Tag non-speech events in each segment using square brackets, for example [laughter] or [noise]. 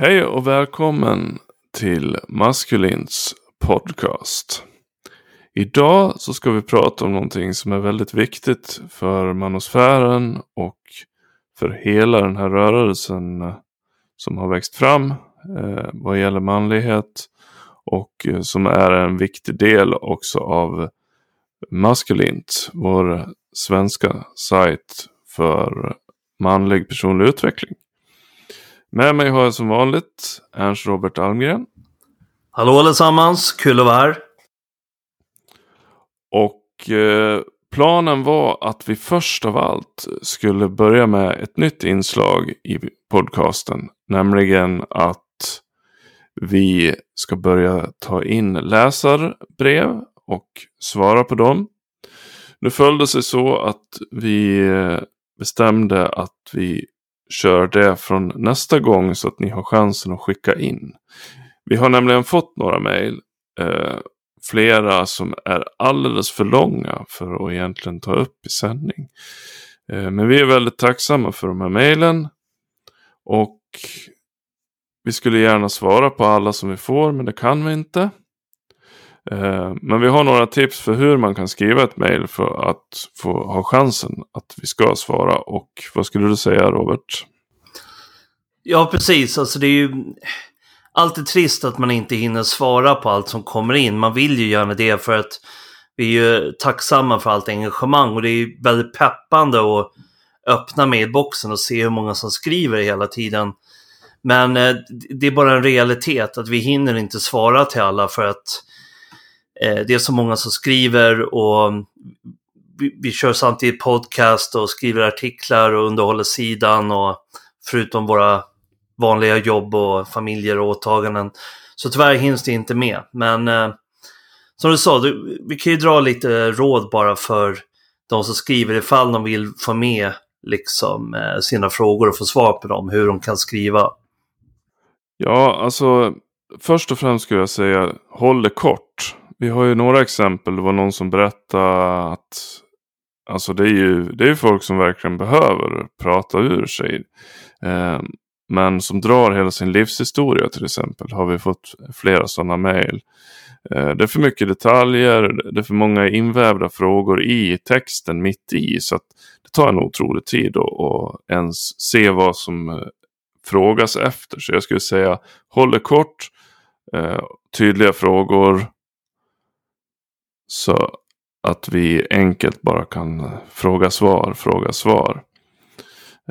Hej och välkommen till Maskulins podcast. Idag så ska vi prata om någonting som är väldigt viktigt för manosfären och för hela den här rörelsen eh, som har växt fram eh, vad gäller manlighet och eh, som är en viktig del också av Maskulint, vår svenska sajt för manlig personlig utveckling. Med mig har jag som vanligt Ernst Robert Almgren. Hallå allesammans, kul att vara här. Och eh, planen var att vi först av allt skulle börja med ett nytt inslag i podcasten. Nämligen att vi ska börja ta in läsarbrev och svara på dem. Nu följde sig så att vi eh, bestämde att vi kör det från nästa gång så att ni har chansen att skicka in. Vi har nämligen fått några mejl. Eh, flera som är alldeles för långa för att egentligen ta upp i sändning. Eh, men vi är väldigt tacksamma för de här mejlen. Och vi skulle gärna svara på alla som vi får men det kan vi inte. Eh, men vi har några tips för hur man kan skriva ett mejl för att få ha chansen att vi ska svara. Och vad skulle du säga Robert? Ja, precis. Alltså det är ju alltid trist att man inte hinner svara på allt som kommer in. Man vill ju gärna det för att vi är ju tacksamma för allt engagemang och det är väldigt peppande att öppna mailboxen och se hur många som skriver hela tiden. Men eh, det är bara en realitet att vi hinner inte svara till alla för att Eh, Eh, det är så många som skriver och vi, vi kör samtidigt podcast och skriver artiklar och underhåller sidan och förutom våra vanliga jobb och familjer och åtaganden. Så tyvärr hinns det inte med. Men eh, som du sa, du, vi kan ju dra lite råd bara för de som skriver ifall de vill få med liksom, eh, sina frågor och få svar på dem, hur de kan skriva. Ja, alltså först och främst skulle jag säga håll det kort vi har ju några exempel. Det var någon som berättade att alltså det är ju det är folk som verkligen behöver prata ur sig. Eh, men som drar hela sin livshistoria till exempel. Har vi fått flera sådana mejl. Eh, det är för mycket detaljer. Det är för många invävda frågor i texten mitt i. Så att det tar en otrolig tid att ens se vad som eh, frågas efter. Så jag skulle säga håll det kort. Eh, tydliga frågor. Så att vi enkelt bara kan fråga svar, fråga svar.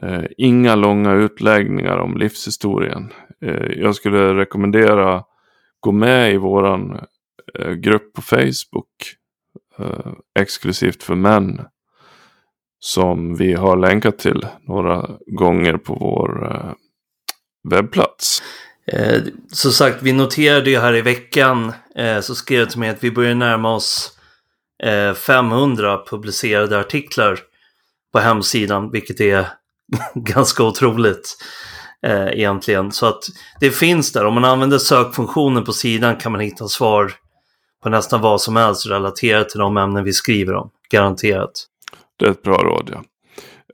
Eh, inga långa utläggningar om livshistorien. Eh, jag skulle rekommendera gå med i våran eh, grupp på Facebook. Eh, exklusivt för män. Som vi har länkat till några gånger på vår eh, webbplats. Eh, som sagt, vi noterade ju här i veckan eh, så skrev det till mig att vi börjar närma oss eh, 500 publicerade artiklar på hemsidan, vilket är [laughs] ganska otroligt eh, egentligen. Så att det finns där. Om man använder sökfunktionen på sidan kan man hitta svar på nästan vad som helst relaterat till de ämnen vi skriver om. Garanterat. Det är ett bra råd, ja.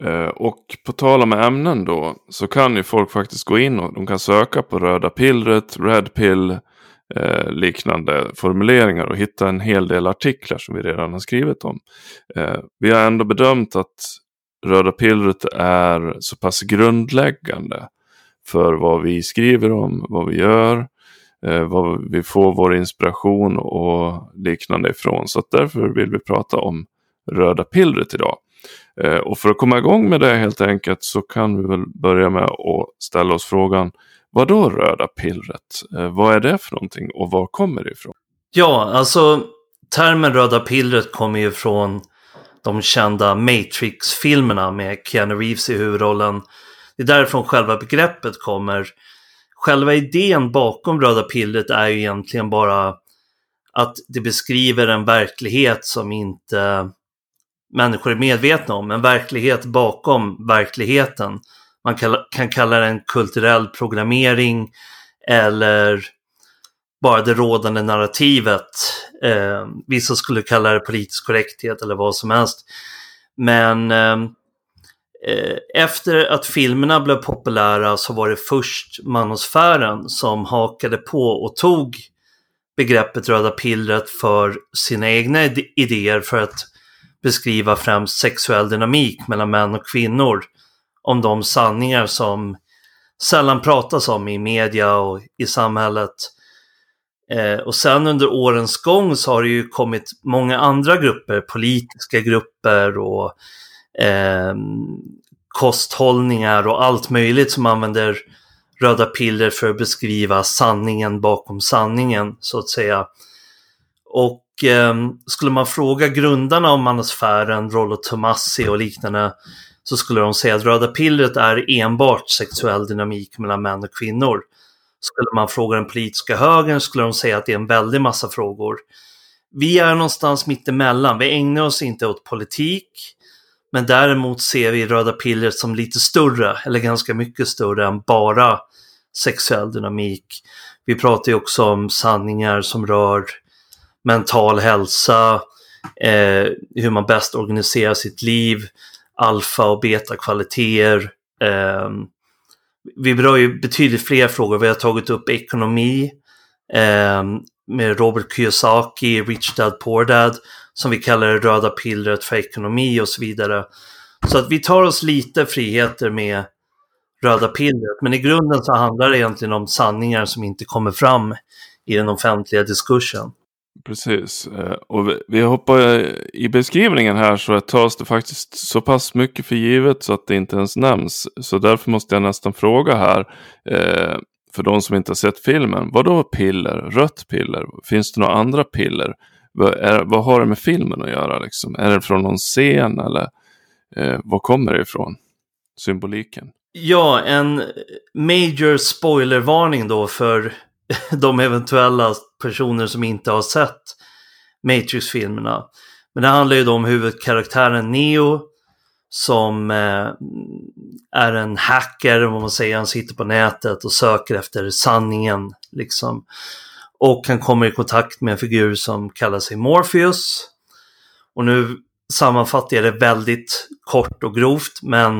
Eh, och på tal om ämnen då så kan ju folk faktiskt gå in och de kan söka på röda pillret, red pill, eh, liknande formuleringar och hitta en hel del artiklar som vi redan har skrivit om. Eh, vi har ändå bedömt att röda pillret är så pass grundläggande för vad vi skriver om, vad vi gör, eh, vad vi får vår inspiration och liknande ifrån. Så därför vill vi prata om röda pillret idag. Eh, och för att komma igång med det helt enkelt så kan vi väl börja med att ställa oss frågan vad då röda pillret? Eh, vad är det för någonting och var kommer det ifrån? Ja, alltså termen röda pillret kommer ju från de kända Matrix-filmerna med Keanu Reeves i huvudrollen. Det är därifrån själva begreppet kommer. Själva idén bakom röda pillret är ju egentligen bara att det beskriver en verklighet som inte människor är medvetna om. En verklighet bakom verkligheten. Man kan kalla den kulturell programmering eller bara det rådande narrativet. Eh, vissa skulle kalla det politisk korrekthet eller vad som helst. Men eh, Eh, efter att filmerna blev populära så var det först manosfären som hakade på och tog begreppet röda pillret för sina egna idéer för att beskriva främst sexuell dynamik mellan män och kvinnor. Om de sanningar som sällan pratas om i media och i samhället. Eh, och sen under årens gång så har det ju kommit många andra grupper, politiska grupper och eh, kosthållningar och allt möjligt som använder röda piller för att beskriva sanningen bakom sanningen så att säga. Och Ehm, skulle man fråga grundarna om manosfären, Rollo Tomassi och liknande så skulle de säga att röda pillret är enbart sexuell dynamik mellan män och kvinnor. Skulle man fråga den politiska högern skulle de säga att det är en väldig massa frågor. Vi är någonstans mittemellan. Vi ägnar oss inte åt politik. Men däremot ser vi röda pillret som lite större, eller ganska mycket större än bara sexuell dynamik. Vi pratar ju också om sanningar som rör mental hälsa, eh, hur man bäst organiserar sitt liv, alfa och beta kvaliteter. Eh, vi berör ju betydligt fler frågor. Vi har tagit upp ekonomi eh, med Robert Kiyosaki, Rich Dad Poor Dad, som vi kallar det röda pillret för ekonomi och så vidare. Så att vi tar oss lite friheter med röda pillret. Men i grunden så handlar det egentligen om sanningar som inte kommer fram i den offentliga diskursen. Precis. Eh, och vi hoppar i beskrivningen här så tas det faktiskt så pass mycket för givet så att det inte ens nämns. Så därför måste jag nästan fråga här. Eh, för de som inte har sett filmen. Vad då piller? Rött piller? Finns det några andra piller? Vad, är, vad har det med filmen att göra? Liksom? Är det från någon scen eller eh, vad kommer det ifrån? Symboliken. Ja, en major spoilervarning då för [laughs] de eventuella personer som inte har sett Matrix-filmerna. Men det handlar ju då om huvudkaraktären Neo som eh, är en hacker, vad man säger. Han sitter på nätet och söker efter sanningen. Liksom. Och han kommer i kontakt med en figur som kallar sig Morpheus. Och nu sammanfattar jag det väldigt kort och grovt, men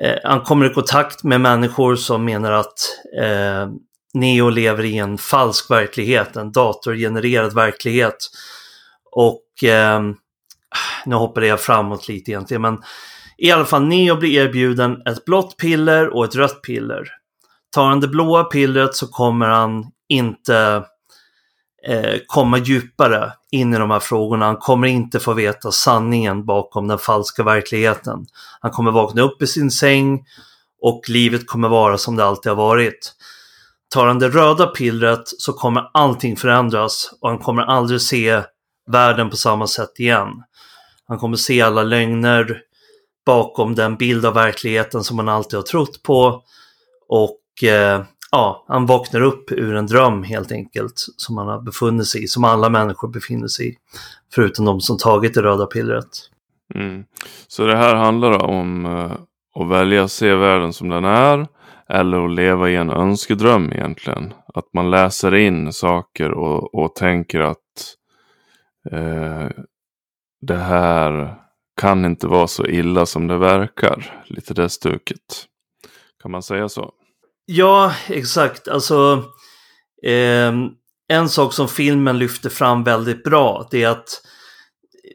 eh, han kommer i kontakt med människor som menar att eh, Neo lever i en falsk verklighet, en datorgenererad verklighet. Och eh, nu hoppade jag framåt lite egentligen, men i alla fall Neo blir erbjuden ett blått piller och ett rött piller. Tar han det blåa pillret så kommer han inte eh, komma djupare in i de här frågorna. Han kommer inte få veta sanningen bakom den falska verkligheten. Han kommer vakna upp i sin säng och livet kommer vara som det alltid har varit. Tar han det röda pillret så kommer allting förändras och han kommer aldrig se världen på samma sätt igen. Han kommer se alla lögner bakom den bild av verkligheten som han alltid har trott på. Och eh, ja, han vaknar upp ur en dröm helt enkelt som han har befunnit sig i, som alla människor befinner sig i. Förutom de som tagit det röda pillret. Mm. Så det här handlar om eh, att välja att se världen som den är eller att leva i en önskedröm egentligen. Att man läser in saker och, och tänker att eh, det här kan inte vara så illa som det verkar. Lite det stuket. Kan man säga så? Ja, exakt. Alltså, eh, en sak som filmen lyfter fram väldigt bra, det är att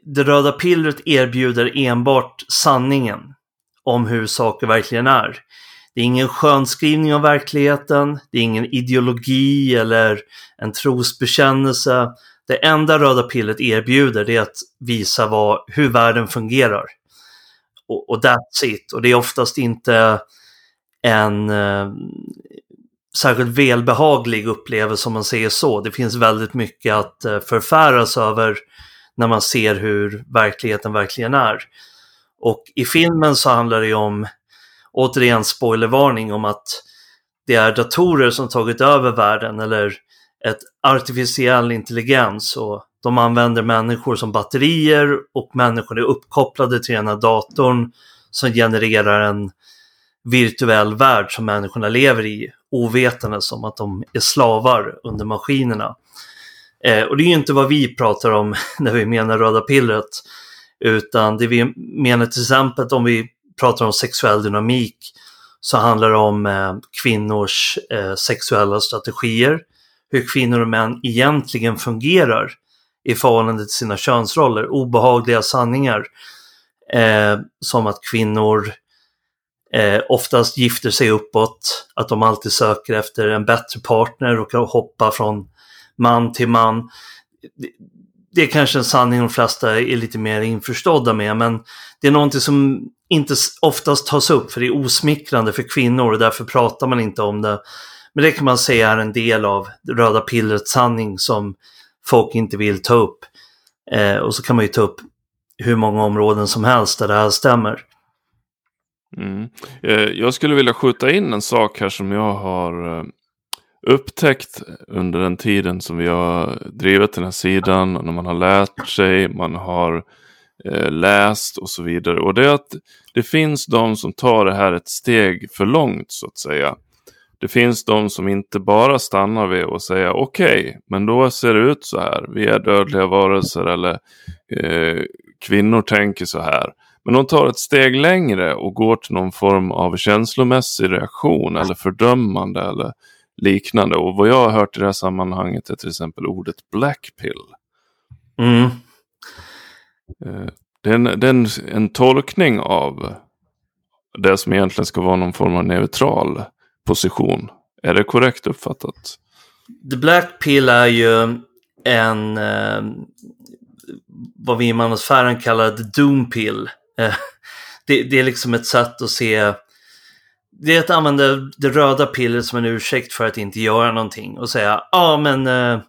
det röda pillret erbjuder enbart sanningen om hur saker verkligen är. Det är ingen skönskrivning av verkligheten, det är ingen ideologi eller en trosbekännelse. Det enda röda pillet erbjuder det är att visa vad, hur världen fungerar. Och, och that's it. Och det är oftast inte en eh, särskilt välbehaglig upplevelse om man säger så. Det finns väldigt mycket att eh, förfäras över när man ser hur verkligheten verkligen är. Och i filmen så handlar det om, återigen spoilervarning, om att det är datorer som tagit över världen eller ett artificiell intelligens och de använder människor som batterier och människor är uppkopplade till den här datorn som genererar en virtuell värld som människorna lever i, ovetande som att de är slavar under maskinerna. Eh, och det är ju inte vad vi pratar om [laughs] när vi menar röda pillret, utan det vi menar till exempel om vi pratar om sexuell dynamik så handlar det om eh, kvinnors eh, sexuella strategier. Hur kvinnor och män egentligen fungerar i förhållande till sina könsroller. Obehagliga sanningar. Eh, som att kvinnor eh, oftast gifter sig uppåt, att de alltid söker efter en bättre partner och kan hoppa från man till man. Det, är kanske en sanning de flesta är lite mer införstådda med, men det är någonting som inte oftast tas upp för det är osmickrande för kvinnor och därför pratar man inte om det. Men det kan man säga är en del av det röda pillrets sanning som folk inte vill ta upp. Eh, och så kan man ju ta upp hur många områden som helst där det här stämmer. Mm. Eh, jag skulle vilja skjuta in en sak här som jag har eh, upptäckt under den tiden som vi har drivit den här sidan. När man har lärt sig, man har eh, läst och så vidare. Och det är att det finns de som tar det här ett steg för långt så att säga. Det finns de som inte bara stannar vid att säga okej, okay, men då ser det ut så här. Vi är dödliga varelser eller eh, kvinnor tänker så här. Men de tar ett steg längre och går till någon form av känslomässig reaktion eller fördömande eller liknande. Och vad jag har hört i det här sammanhanget är till exempel ordet blackpill. Mm. Eh, det är, en, det är en, en tolkning av det som egentligen ska vara någon form av neutral position. Är det korrekt uppfattat? The Black Pill är ju en, eh, vad vi i manusfären kallar the Doom Pill. Eh, det, det, är liksom ett sätt att se, det är att använda det röda pillret som en ursäkt för att inte göra någonting och säga, ja ah, men eh,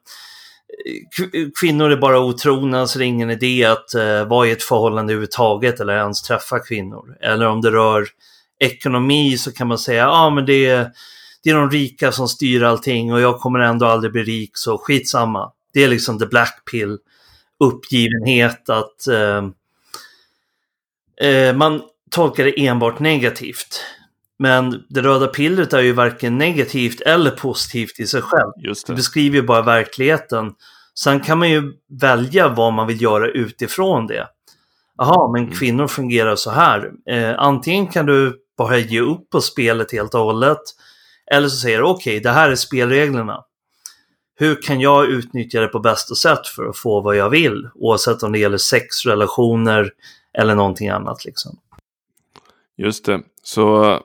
kvinnor är bara otrogna så det är ingen idé att eh, vara i ett förhållande överhuvudtaget eller ens träffa kvinnor. Eller om det rör ekonomi så kan man säga, ja ah, men det är, det är de rika som styr allting och jag kommer ändå aldrig bli rik så skitsamma. Det är liksom the black pill uppgivenhet att eh, eh, man tolkar det enbart negativt. Men det röda pillret är ju varken negativt eller positivt i sig själv. Just det. det beskriver ju bara verkligheten. Sen kan man ju välja vad man vill göra utifrån det. Jaha, men mm. kvinnor fungerar så här. Eh, antingen kan du bara ge upp på spelet helt och hållet. Eller så säger du okej, okay, det här är spelreglerna. Hur kan jag utnyttja det på bästa sätt för att få vad jag vill? Oavsett om det gäller sex, relationer eller någonting annat. Liksom. Just det. Så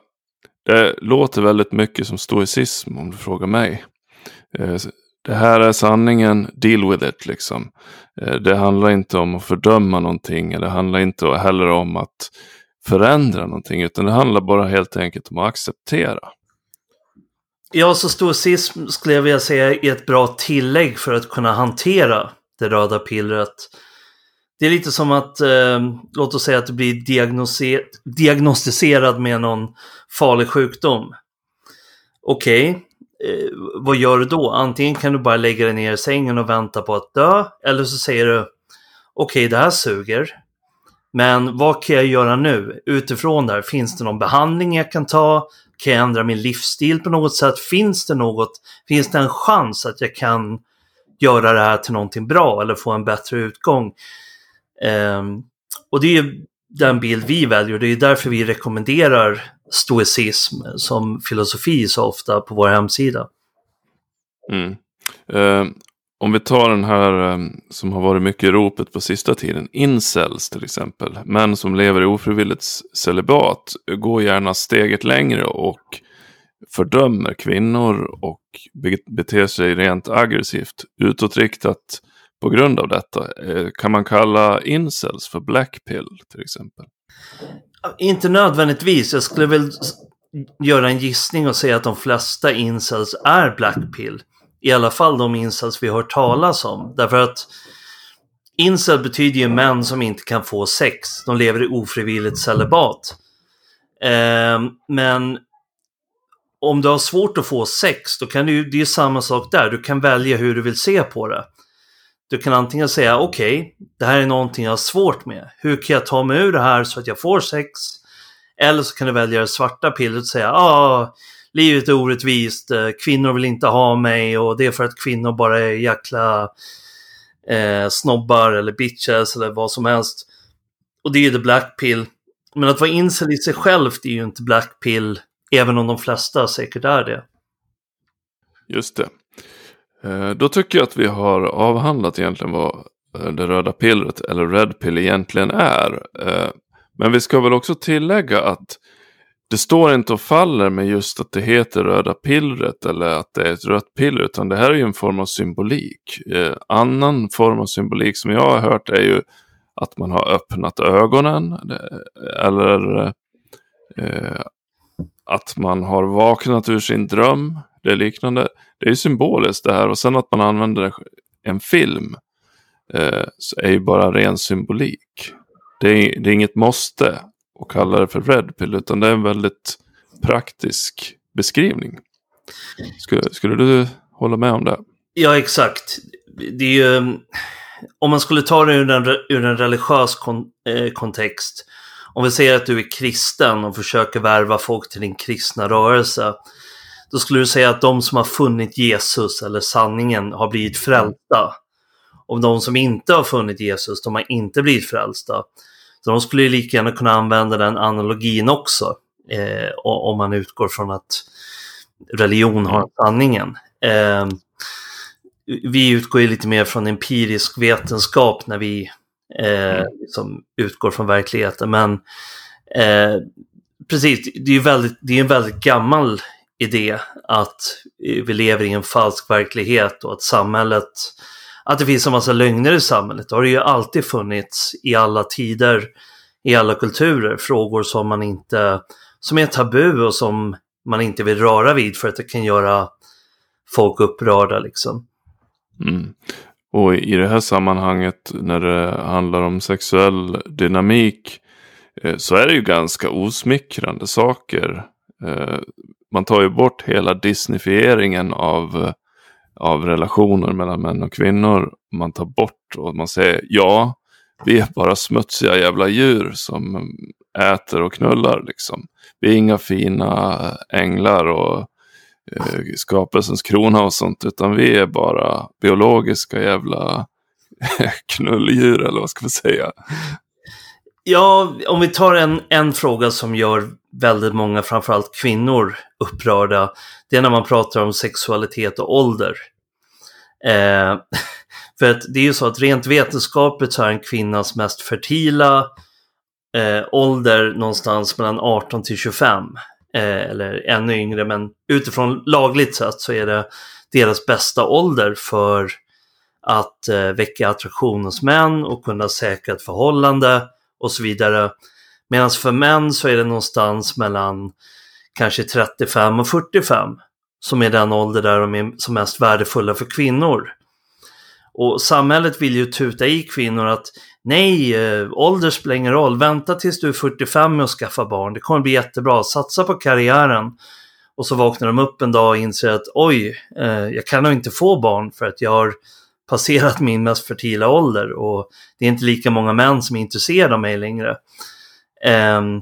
det låter väldigt mycket som stoicism om du frågar mig. Eh, det här är sanningen, deal with it liksom. Eh, det handlar inte om att fördöma någonting, det handlar inte heller om att förändra någonting, utan det handlar bara helt enkelt om att acceptera. Ja, så stoicism skulle jag vilja säga är ett bra tillägg för att kunna hantera det röda pillret. Det är lite som att, eh, låt oss säga att du blir diagnostiserad med någon farlig sjukdom. Okej, okay, eh, vad gör du då? Antingen kan du bara lägga dig ner i sängen och vänta på att dö, eller så säger du okej, okay, det här suger. Men vad kan jag göra nu? Utifrån där, finns det någon behandling jag kan ta? Kan jag ändra min livsstil på något sätt? Finns det något? Finns det en chans att jag kan göra det här till någonting bra eller få en bättre utgång? Ehm, och det är den bild vi väljer och det är därför vi rekommenderar stoicism som filosofi så ofta på vår hemsida. Mm. Eh, om vi tar den här eh, som har varit mycket i ropet på sista tiden, incels till exempel, män som lever i ofrivilligt celibat, går gärna steget längre och fördömer kvinnor och beter sig rent aggressivt utåtriktat på grund av detta. Eh, kan man kalla incels för blackpill till exempel? Inte nödvändigtvis. Jag skulle väl göra en gissning och säga att de flesta incels är blackpill. I alla fall de incels vi har hört talas om. Därför att incel betyder ju män som inte kan få sex. De lever i ofrivilligt celibat. Eh, men om du har svårt att få sex, då kan du, det är samma sak där. Du kan välja hur du vill se på det. Du kan antingen säga okej, okay, det här är någonting jag har svårt med. Hur kan jag ta mig ur det här så att jag får sex? Eller så kan du välja det svarta pillret och säga ah, livet är orättvist, kvinnor vill inte ha mig och det är för att kvinnor bara är jäkla eh, snobbar eller bitches eller vad som helst. Och det är ju the black pill. Men att vara incel i sig självt är ju inte black pill, även om de flesta säkert är det. Just det. Eh, då tycker jag att vi har avhandlat egentligen vad eh, det röda pillret eller red pill egentligen är. Eh, men vi ska väl också tillägga att det står inte och faller med just att det heter röda pillret eller att det är ett rött piller, utan det här är ju en form av symbolik. Eh, annan form av symbolik som jag har hört är ju att man har öppnat ögonen eller eh, att man har vaknat ur sin dröm. Det är liknande. Det är ju symboliskt det här och sen att man använder en film eh, är ju bara ren symbolik. Det är, det är inget måste att kalla det för red pill utan det är en väldigt praktisk beskrivning. Skulle, skulle du hålla med om det? Ja, exakt. Det är ju, om man skulle ta det ur en, ur en religiös kon, eh, kontext. Om vi säger att du är kristen och försöker värva folk till din kristna rörelse. Då skulle du säga att de som har funnit Jesus eller sanningen har blivit frälsta. Och de som inte har funnit Jesus, de har inte blivit frälsta. Så de skulle ju lika gärna kunna använda den analogin också. Eh, om man utgår från att religion har sanningen. Eh, vi utgår ju lite mer från empirisk vetenskap när vi eh, mm. liksom utgår från verkligheten. Men eh, precis, det är ju väldigt, det är en väldigt gammal idé att vi lever i en falsk verklighet och att samhället, att det finns en massa lögner i samhället. Det har det ju alltid funnits i alla tider, i alla kulturer, frågor som man inte, som är tabu och som man inte vill röra vid för att det kan göra folk upprörda liksom. Mm. Och i det här sammanhanget när det handlar om sexuell dynamik eh, så är det ju ganska osmickrande saker. Eh, man tar ju bort hela disneyfieringen av, av relationer mellan män och kvinnor. Man tar bort och man säger ja, vi är bara smutsiga jävla djur som äter och knullar liksom. Vi är inga fina änglar och eh, skapelsens krona och sånt, utan vi är bara biologiska jävla [laughs] knulldjur eller vad ska man säga. Ja, om vi tar en, en fråga som gör väldigt många, framförallt kvinnor, upprörda. Det är när man pratar om sexualitet och ålder. Eh, [laughs] för att det är ju så att rent vetenskapligt så är en kvinnas mest fertila eh, ålder någonstans mellan 18 till 25 eh, eller ännu yngre, men utifrån lagligt sett så är det deras bästa ålder för att eh, väcka attraktion hos män och kunna säkra ett förhållande och så vidare. Medan för män så är det någonstans mellan kanske 35 och 45 som är den ålder där de är som mest värdefulla för kvinnor. Och samhället vill ju tuta i kvinnor att nej, eh, ålder spelar ingen roll, vänta tills du är 45 med att skaffa barn, det kommer bli jättebra, satsa på karriären. Och så vaknar de upp en dag och inser att oj, eh, jag kan nog inte få barn för att jag har passerat min mest fertila ålder och det är inte lika många män som är intresserade av mig längre. Um,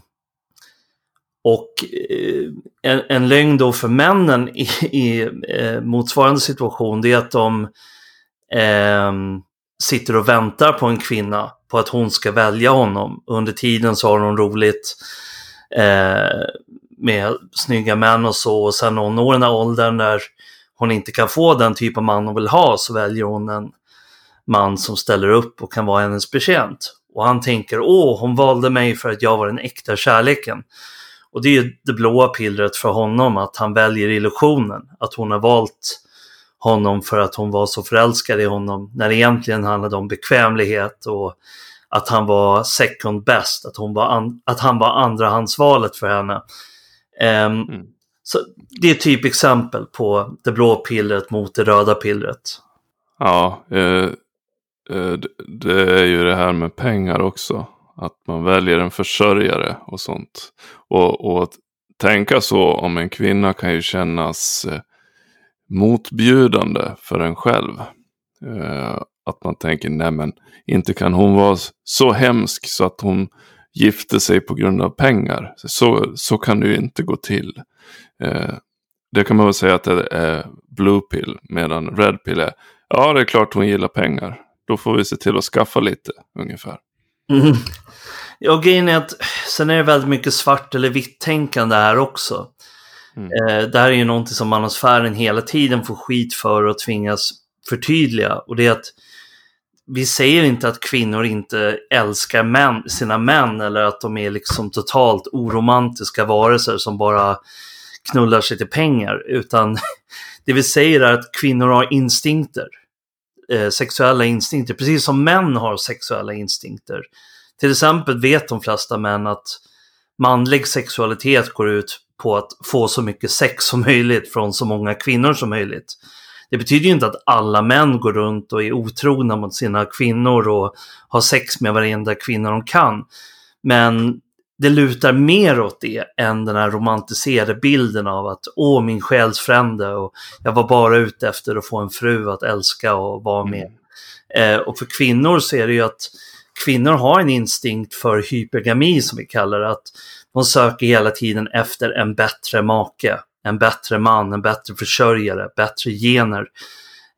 och eh, en, en lögn då för männen i, i eh, motsvarande situation det är att de eh, sitter och väntar på en kvinna på att hon ska välja honom. Under tiden så har hon roligt eh, med snygga män och så och sen när hon når den här åldern där hon inte kan få den typ av man hon vill ha så väljer hon en man som ställer upp och kan vara hennes betjänt. Och han tänker, åh, hon valde mig för att jag var den äkta kärleken. Och det är det blåa pillret för honom, att han väljer illusionen. Att hon har valt honom för att hon var så förälskad i honom, när det egentligen handlade om bekvämlighet och att han var second best, att, hon var att han var andrahandsvalet för henne. Um, mm. Så det är typ exempel på det blå pillret mot det röda pillret. Ja, eh, eh, det är ju det här med pengar också. Att man väljer en försörjare och sånt. Och, och att tänka så om en kvinna kan ju kännas eh, motbjudande för en själv. Eh, att man tänker, nej men inte kan hon vara så hemsk så att hon gifte sig på grund av pengar. Så, så kan det ju inte gå till. Eh, det kan man väl säga att det är blue pill, medan red pill är, ja det är klart hon gillar pengar. Då får vi se till att skaffa lite ungefär. Mm. Ja, grejen är att sen är det väldigt mycket svart eller vitt tänkande här också. Mm. Eh, det här är ju någonting som manosfären hela tiden får skit för och tvingas förtydliga. Och det är att vi säger inte att kvinnor inte älskar män, sina män eller att de är liksom totalt oromantiska varelser som bara knullar sig till pengar. Utan [laughs] det vi säger är att kvinnor har instinkter. Eh, sexuella instinkter, precis som män har sexuella instinkter. Till exempel vet de flesta män att manlig sexualitet går ut på att få så mycket sex som möjligt från så många kvinnor som möjligt. Det betyder ju inte att alla män går runt och är otrogna mot sina kvinnor och har sex med varenda kvinna de kan. Men det lutar mer åt det än den här romantiserade bilden av att åh, min själsfrände och jag var bara ute efter att få en fru att älska och vara med. Mm. Eh, och för kvinnor så är det ju att kvinnor har en instinkt för hypergami som vi kallar det. Att de söker hela tiden efter en bättre make, en bättre man, en bättre försörjare, bättre gener.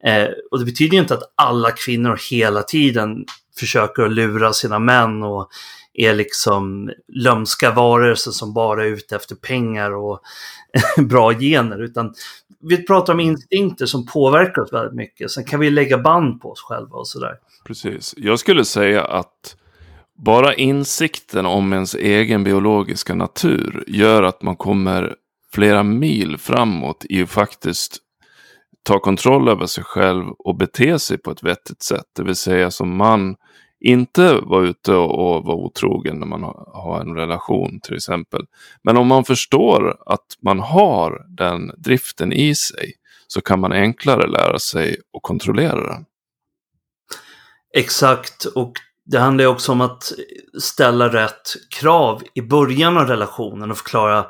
Eh, och det betyder inte att alla kvinnor hela tiden försöker att lura sina män och är liksom lömska varelser som bara är ute efter pengar och [laughs] bra gener. Utan vi pratar om instinkter som påverkar oss väldigt mycket. Sen kan vi lägga band på oss själva och sådär. Precis. Jag skulle säga att bara insikten om ens egen biologiska natur gör att man kommer flera mil framåt i att faktiskt ta kontroll över sig själv och bete sig på ett vettigt sätt. Det vill säga som man inte vara ute och vara otrogen när man har en relation till exempel. Men om man förstår att man har den driften i sig så kan man enklare lära sig att kontrollera den. Exakt, och det handlar också om att ställa rätt krav i början av relationen och förklara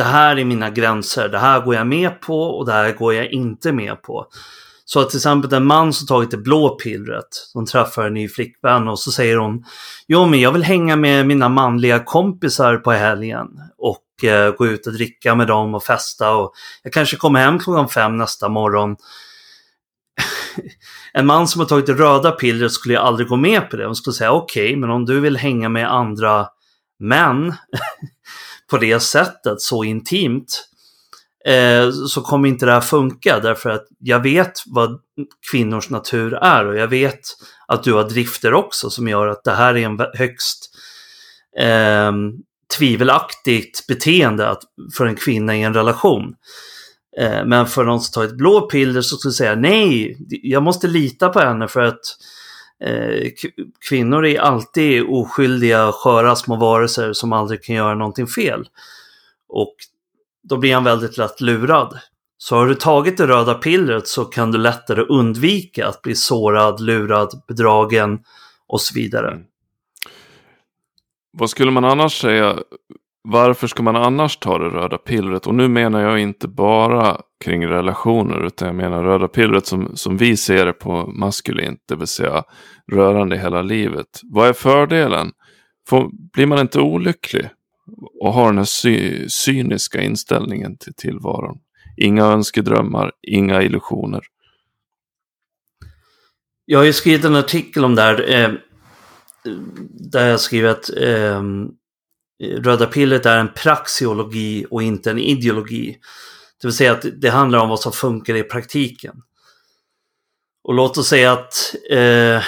det här är mina gränser, det här går jag med på och det här går jag inte med på. Så att till exempel en man som tagit det blå pillret, som träffar en ny flickvän och så säger hon Jo men jag vill hänga med mina manliga kompisar på helgen och eh, gå ut och dricka med dem och festa och jag kanske kommer hem klockan fem nästa morgon. [laughs] en man som har tagit det röda pillret skulle jag aldrig gå med på det. Hon skulle säga okej, okay, men om du vill hänga med andra män [laughs] på det sättet, så intimt, eh, så kommer inte det här funka därför att jag vet vad kvinnors natur är och jag vet att du har drifter också som gör att det här är en högst eh, tvivelaktigt beteende att, för en kvinna i en relation. Eh, men för någon som tar ett blå piller så skulle jag säga nej, jag måste lita på henne för att eh, Eh, kvinnor är alltid oskyldiga, sköra små varelser som aldrig kan göra någonting fel. Och då blir han väldigt lätt lurad. Så har du tagit det röda pillret så kan du lättare undvika att bli sårad, lurad, bedragen och så vidare. Mm. Vad skulle man annars säga? Varför ska man annars ta det röda pillret? Och nu menar jag inte bara kring relationer utan jag menar röda pillret som, som vi ser det på maskulint, det vill säga rörande hela livet. Vad är fördelen? Får, blir man inte olycklig och har den här sy cyniska inställningen till tillvaron. Inga önskedrömmar, inga illusioner. Jag har ju skrivit en artikel om det här. Eh, där jag skriver att eh, röda pillret är en praxiologi och inte en ideologi. Det vill säga att det handlar om vad som funkar i praktiken. Och låt oss säga att eh,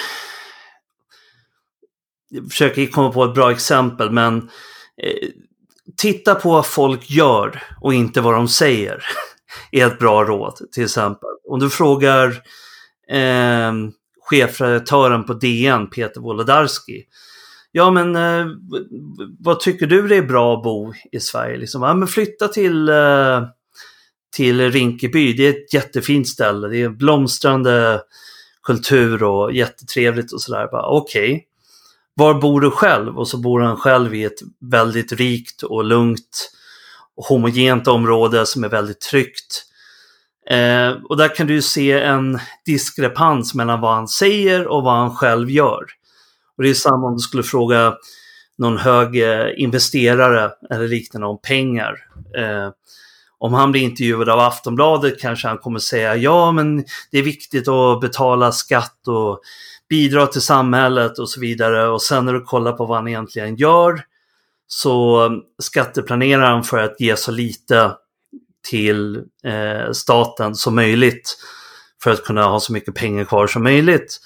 jag försöker komma på ett bra exempel men Eh, titta på vad folk gör och inte vad de säger. [laughs] är ett bra råd till exempel. Om du frågar eh, chefredaktören på DN, Peter Wolodarski. Ja men eh, vad tycker du det är bra att bo i Sverige? Liksom, ja, men flytta till, eh, till Rinkeby, det är ett jättefint ställe. Det är blomstrande kultur och jättetrevligt och sådär. Okej, okay var bor du själv? Och så bor han själv i ett väldigt rikt och lugnt och homogent område som är väldigt tryggt. Eh, och där kan du se en diskrepans mellan vad han säger och vad han själv gör. Och det är samma om du skulle fråga någon hög eh, investerare eller liknande om pengar. Eh, om han blir intervjuad av Aftonbladet kanske han kommer säga ja men det är viktigt att betala skatt och bidra till samhället och så vidare. Och sen när du kollar på vad han egentligen gör så skatteplanerar han för att ge så lite till eh, staten som möjligt för att kunna ha så mycket pengar kvar som möjligt.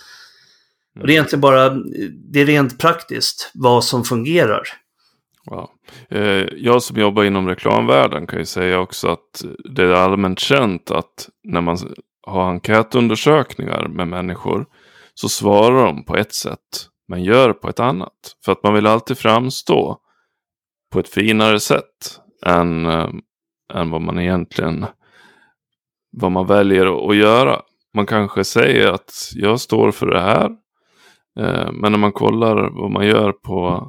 Och det är egentligen bara, det är rent praktiskt vad som fungerar. Ja. Eh, jag som jobbar inom reklamvärlden kan ju säga också att det är allmänt känt att när man har enkätundersökningar med människor så svarar de på ett sätt men gör på ett annat. För att man vill alltid framstå på ett finare sätt än, eh, än vad man egentligen vad man väljer att göra. Man kanske säger att jag står för det här. Eh, men när man kollar vad man gör på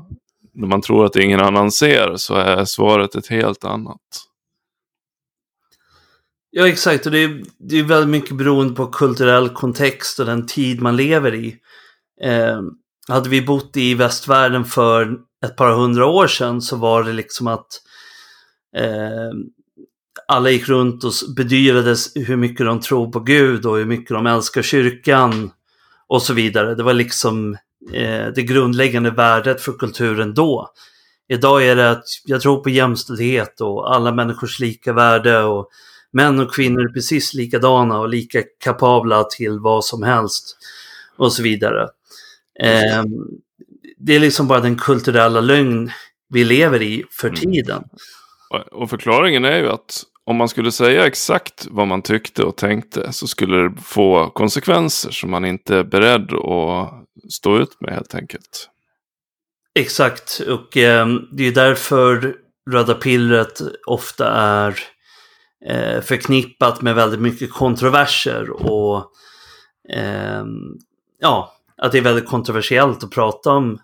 när man tror att ingen annan ser så är svaret ett helt annat. Ja, exakt. Och det är, det är väldigt mycket beroende på kulturell kontext och den tid man lever i. Eh, hade vi bott i västvärlden för ett par hundra år sedan så var det liksom att eh, alla gick runt och bedyrades hur mycket de tror på Gud och hur mycket de älskar kyrkan och så vidare. Det var liksom det grundläggande värdet för kulturen då. Idag är det att jag tror på jämställdhet och alla människors lika värde och män och kvinnor är precis likadana och lika kapabla till vad som helst och så vidare. Eh, det är liksom bara den kulturella lögn vi lever i för mm. tiden. Mm. Och förklaringen är ju att om man skulle säga exakt vad man tyckte och tänkte så skulle det få konsekvenser som man inte är beredd att stå ut med helt enkelt. Exakt, och eh, det är därför röda pillret ofta är eh, förknippat med väldigt mycket kontroverser och eh, ja, att det är väldigt kontroversiellt att prata om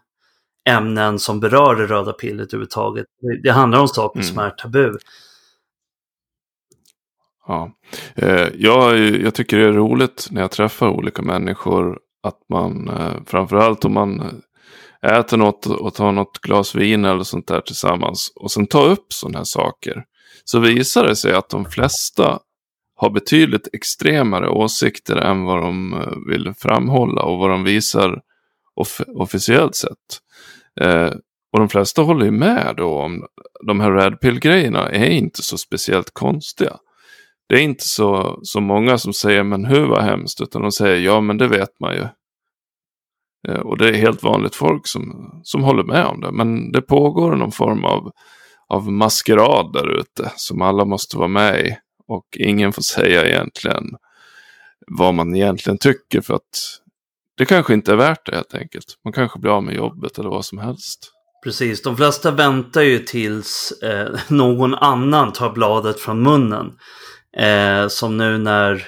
ämnen som berör det röda pillret överhuvudtaget. Det, handlar om saker mm. som är tabu. Ja, eh, jag, jag tycker det är roligt när jag träffar olika människor att man eh, framförallt om man äter något och tar något glas vin eller sånt där tillsammans och sen tar upp sådana här saker så visar det sig att de flesta har betydligt extremare åsikter än vad de eh, vill framhålla och vad de visar off officiellt sett. Eh, och de flesta håller ju med då om de här Red Pill-grejerna är inte så speciellt konstiga. Det är inte så, så många som säger men hur var hemskt utan de säger ja men det vet man ju. Eh, och det är helt vanligt folk som, som håller med om det. Men det pågår någon form av, av maskerad där ute som alla måste vara med i. Och ingen får säga egentligen vad man egentligen tycker för att det kanske inte är värt det helt enkelt. Man kanske blir av med jobbet eller vad som helst. Precis, de flesta väntar ju tills eh, [laughs] någon annan tar bladet från munnen. Eh, som nu när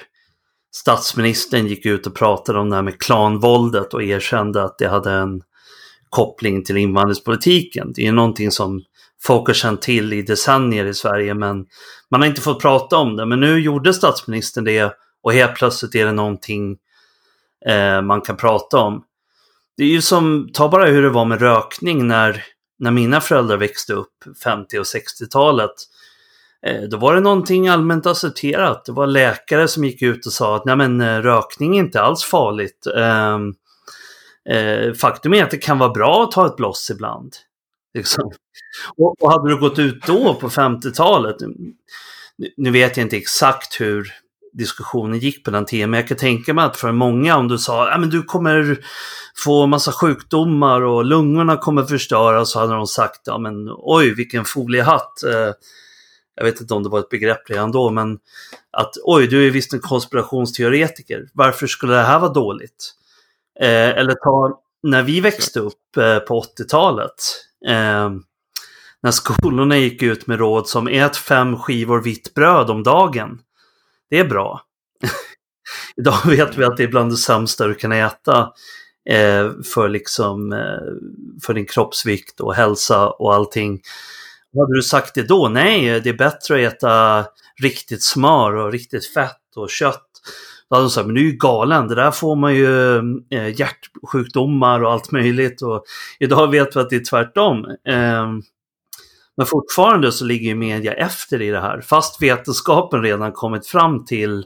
statsministern gick ut och pratade om det här med klanvåldet och erkände att det hade en koppling till invandringspolitiken. Det är ju någonting som folk har känt till i decennier i Sverige men man har inte fått prata om det. Men nu gjorde statsministern det och helt plötsligt är det någonting eh, man kan prata om. Det är ju som, ta bara hur det var med rökning när, när mina föräldrar växte upp, 50 och 60-talet. Eh, då var det någonting allmänt accepterat. Det var läkare som gick ut och sa att Nej, men, eh, rökning är inte alls farligt. Ehm, eh, faktum är att det kan vara bra att ta ett bloss ibland. Liksom. [laughs] Och, och hade du gått ut då på 50-talet, mm, nu vet jag inte exakt hur diskussionen gick på den tiden, men jag kan tänka mig att för många om du sa att du kommer få massa sjukdomar och lungorna kommer förstöras så hade de sagt ja men oj vilken foliehatt. Jag vet inte om det var ett begrepp redan då, men att oj, du är visst en konspirationsteoretiker. Varför skulle det här vara dåligt? Eh, eller ta när vi växte upp eh, på 80-talet. Eh, när skolorna gick ut med råd som ät fem skivor vitt bröd om dagen. Det är bra. [laughs] Idag vet vi att det är bland det sämsta du kan äta eh, för, liksom, eh, för din kroppsvikt och hälsa och allting. Hade du sagt det då? Nej, det är bättre att äta riktigt smör och riktigt fett och kött. Då hade de sagt, men du är ju galen, det där får man ju eh, hjärtsjukdomar och allt möjligt. Och idag vet vi att det är tvärtom. Eh, Men fortfarande så ligger ju media efter i det här, fast vetenskapen redan kommit fram till...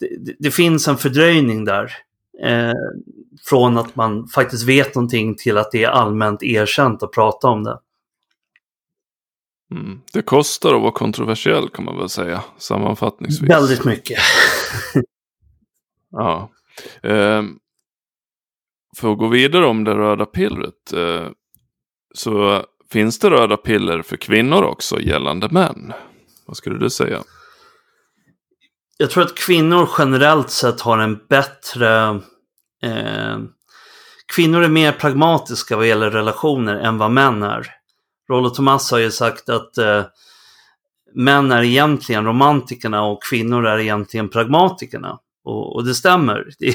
Det, det finns en fördröjning där. Eh, från att man faktiskt vet någonting till att det är allmänt erkänt att prata om det. Mm. Det kostar att vara kontroversiell kan man väl säga sammanfattningsvis. Väldigt mycket. [laughs] ja. Eh, för att gå vidare om det röda pillret. Eh, så finns det röda piller för kvinnor också gällande män. Vad skulle du säga? Jag tror att kvinnor generellt sett har en bättre... Eh, kvinnor är mer pragmatiska vad gäller relationer än vad män är. Rollo Tomas har ju sagt att eh, män är egentligen romantikerna och kvinnor är egentligen pragmatikerna. Och, och det stämmer. Det är,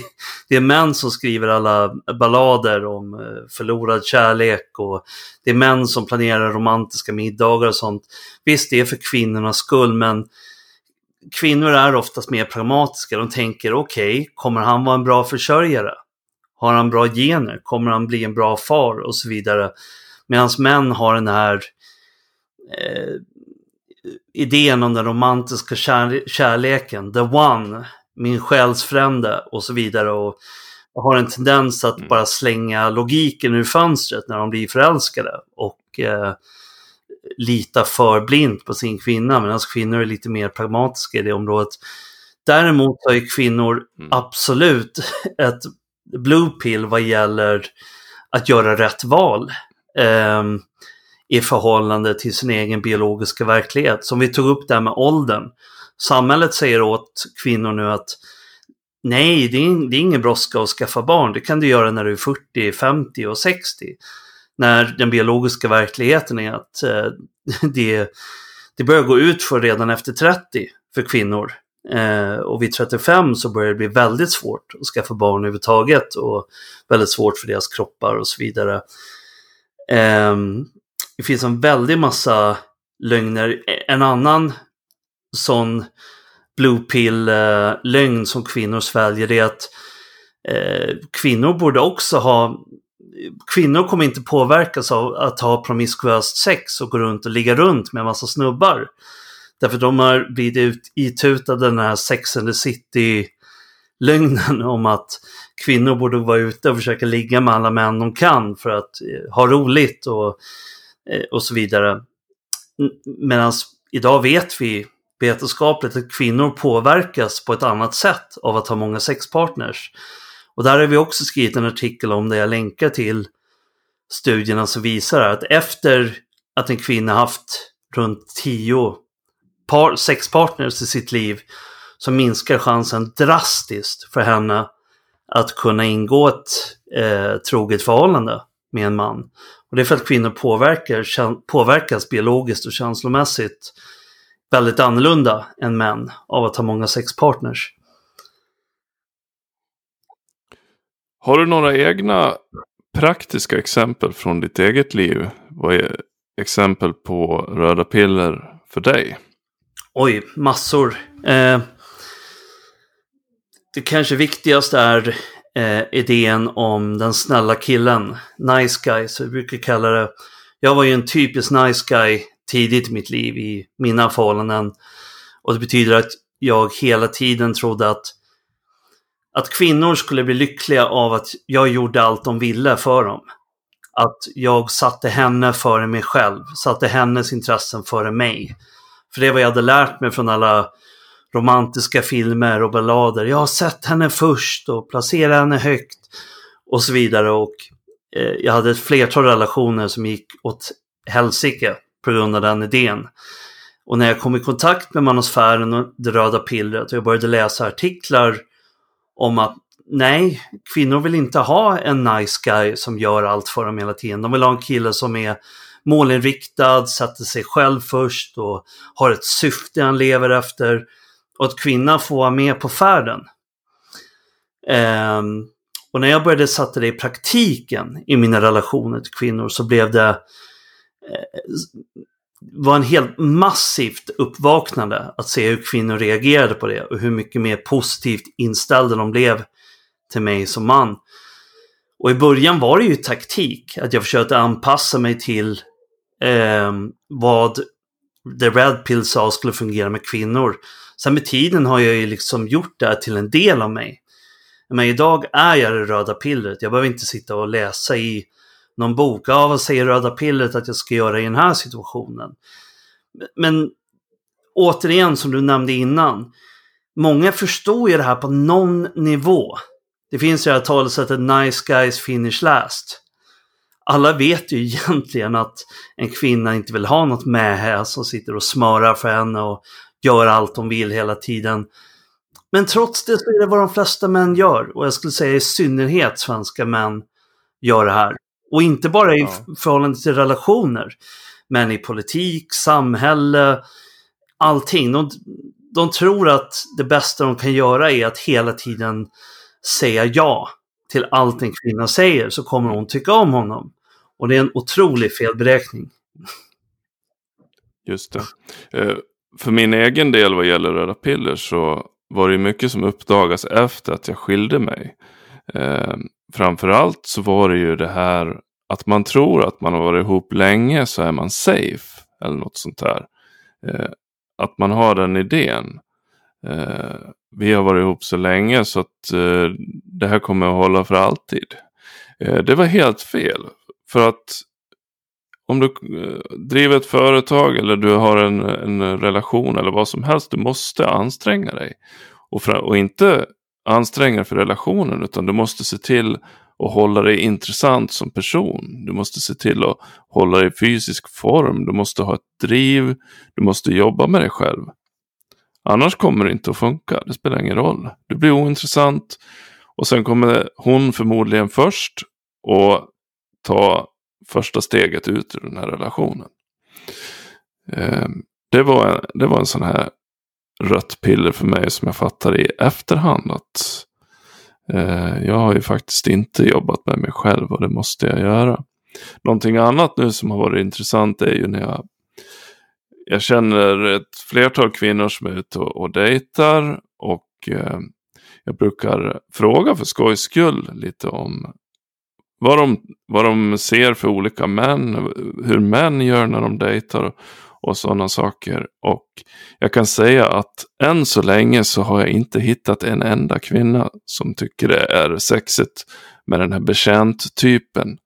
det är, män som skriver alla ballader om eh, förlorad kärlek och det är män som planerar romantiska middagar och sånt. Visst, det är för kvinnornas skull, men kvinnor är oftast mer pragmatiska. De tänker, okej, okay, kommer han vara en bra försörjare? Har han bra gener? Kommer han bli en bra far? Och så vidare. Medan män har den här eh, idén om den romantiska kär kärleken, the one, min själsfrände och så vidare. Och har en tendens att mm. bara slänga logiken ur fönstret när de blir förälskade. Och eh, lita för blint på sin kvinna, medan kvinnor är lite mer pragmatiska i det området. Däremot har ju kvinnor mm. absolut [laughs] ett blue pill vad gäller att göra rätt val eh, i förhållande till sin egen biologiska verklighet. Som vi tog upp där med åldern. Samhället säger åt kvinnor nu att nej, det är, det är ingen brådska att skaffa barn. Det kan du göra när du är 40, 50 och 60. När den biologiska verkligheten är att eh, [laughs] det, det börjar gå ut för redan efter 30 för kvinnor. Eh, och vid 35 så börjar det bli väldigt svårt att skaffa barn överhuvudtaget och väldigt svårt för deras kroppar och så vidare. Eh, det finns en väldig massa lögner. En annan sån blue pill-lögn eh, som kvinnor sväljer är att eh, kvinnor borde också ha Kvinnor kommer inte påverkas av att ha promiskuöst sex och gå runt och ligga runt med en massa snubbar. Därför de har blivit itutade den här Sex and the City lögnen om att kvinnor borde vara ute och försöka ligga med alla män de kan för att eh, ha roligt och, eh, och så vidare. Medan idag vet vi vetenskapligt att kvinnor påverkas på ett annat sätt av att ha många sexpartners. Och där har vi också skrivit en artikel om det jag länkar till studierna som visar att efter att en kvinna haft runt tio par, sexpartners i sitt liv så minskar chansen drastiskt för henne att kunna ingå ett eh, troget förhållande med en man. Och det är för att kvinnor påverkar, påverkas biologiskt och känslomässigt väldigt annorlunda än män av att ha många sexpartners. Har du några egna praktiska exempel från ditt eget liv? Vad är exempel på röda piller för dig? Oj, massor. Eh, det kanske viktigaste är eh, idén om den snälla killen. Nice guy, så vi brukar kalla det. Jag var ju en typisk nice guy tidigt i mitt liv i mina förhållanden. Och det betyder att jag hela tiden trodde att, att kvinnor skulle bli lyckliga av att jag gjorde allt de ville för dem. Att jag satte henne före mig själv, satte hennes intressen före mig. För det var jag hade lärt mig från alla romantiska filmer och ballader. Jag har sett henne först och placerat henne högt och så vidare. Och eh, jag hade ett flertal relationer som gick åt helsike på grund av den idén. Och när jag kom i kontakt med manosfären och det röda pillret och jag började läsa artiklar om att nej, kvinnor vill inte ha en nice guy som gör allt för dem hela tiden. De vill ha en kille som är målinriktad, sätter sig själv först och har ett syfte han lever efter. Och att kvinnan får vara med på färden. Eh, och när jag började sätta det i praktiken i mina relationer till kvinnor så blev det eh, var en helt massivt uppvaknande att se hur kvinnor reagerade på det och hur mycket mer positivt inställda de blev till mig som man. Och i början var det ju taktik, att jag försökte anpassa mig till eh, vad The Red Pill sa skulle fungera med kvinnor. Sen med tiden har jag ju liksom gjort det här till en del av mig. Men idag är jag det röda pillret. Jag behöver inte sitta och läsa i någon bok. Ja, vad säger röda pillret att jag ska göra i den här situationen? Men återigen, som du nämnde innan. Många förstår ju det här på någon nivå. Det finns ju det här talesättet nice guys finish last. Alla vet ju [laughs] egentligen att en kvinna inte vill ha något med som sitter och smörar för henne och gör allt hon vill hela tiden. Men trots det så är det vad de flesta män gör. Och jag skulle säga i synnerhet svenska män gör det här. Och inte bara i ja. förhållande till relationer. Men i politik, samhälle, allting. De, de tror att det bästa de kan göra är att hela tiden säga ja till allt en kvinna säger så kommer hon tycka om honom. Och det är en otrolig felberäkning. Just det. För min egen del vad gäller röda piller så var det mycket som uppdagas efter att jag skilde mig. Eh, framförallt så var det ju det här att man tror att man har varit ihop länge så är man safe. Eller något sånt där. Eh, att man har den idén. Eh, vi har varit ihop så länge så att eh, det här kommer att hålla för alltid. Eh, det var helt fel. För att om du eh, driver ett företag eller du har en, en relation eller vad som helst, du måste anstränga dig. Och, för, och inte anstränga dig för relationen, utan du måste se till att hålla dig intressant som person. Du måste se till att hålla dig i fysisk form. Du måste ha ett driv. Du måste jobba med dig själv. Annars kommer det inte att funka. Det spelar ingen roll. Du blir ointressant. Och sen kommer hon förmodligen först och ta första steget ut ur den här relationen. Ehm, det var, det var en sån här rött piller för mig som jag fattade i efterhand att eh, jag har ju faktiskt inte jobbat med mig själv och det måste jag göra. Någonting annat nu som har varit intressant är ju när jag jag känner ett flertal kvinnor som är ute och, och dejtar och eh, jag brukar fråga för skojs skull lite om vad de, vad de ser för olika män, hur män gör när de dejtar och sådana saker. Och jag kan säga att än så länge så har jag inte hittat en enda kvinna som tycker det är sexigt med den här betjänt-typen.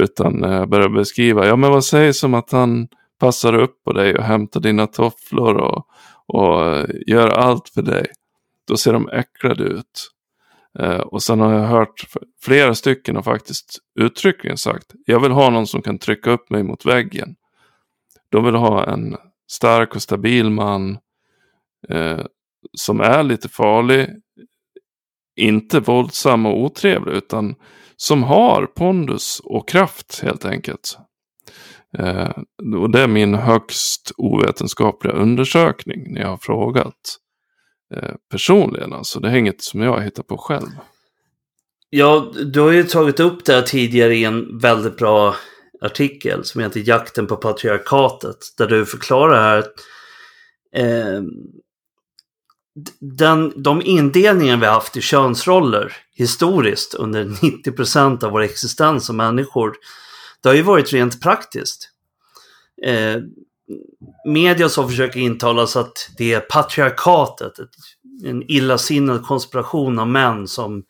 Utan eh, jag börjar beskriva, ja men vad sägs om att han passar upp på dig och hämtar dina tofflor och, och eh, gör allt för dig. Då ser de äcklade ut. Eh, och sen har jag hört flera stycken har faktiskt uttryckligen sagt, jag vill ha någon som kan trycka upp mig mot väggen. De vill ha en stark och stabil man eh, som är lite farlig, inte våldsam och otrevlig, utan som har pondus och kraft helt enkelt. Eh, och det är min högst ovetenskapliga undersökning när jag har frågat Eh, personligen. Alltså det är inget som jag hittar på själv. Ja, du har ju tagit upp det här tidigare i en väldigt bra artikel som heter Jakten på patriarkatet. Där du förklarar här att eh, den, de indelningar vi har haft i könsroller historiskt under 90% av vår existens som människor det har ju varit rent praktiskt. Eh, media som försöker intala sig att det är patriarkatet, en illasinnad konspiration av män som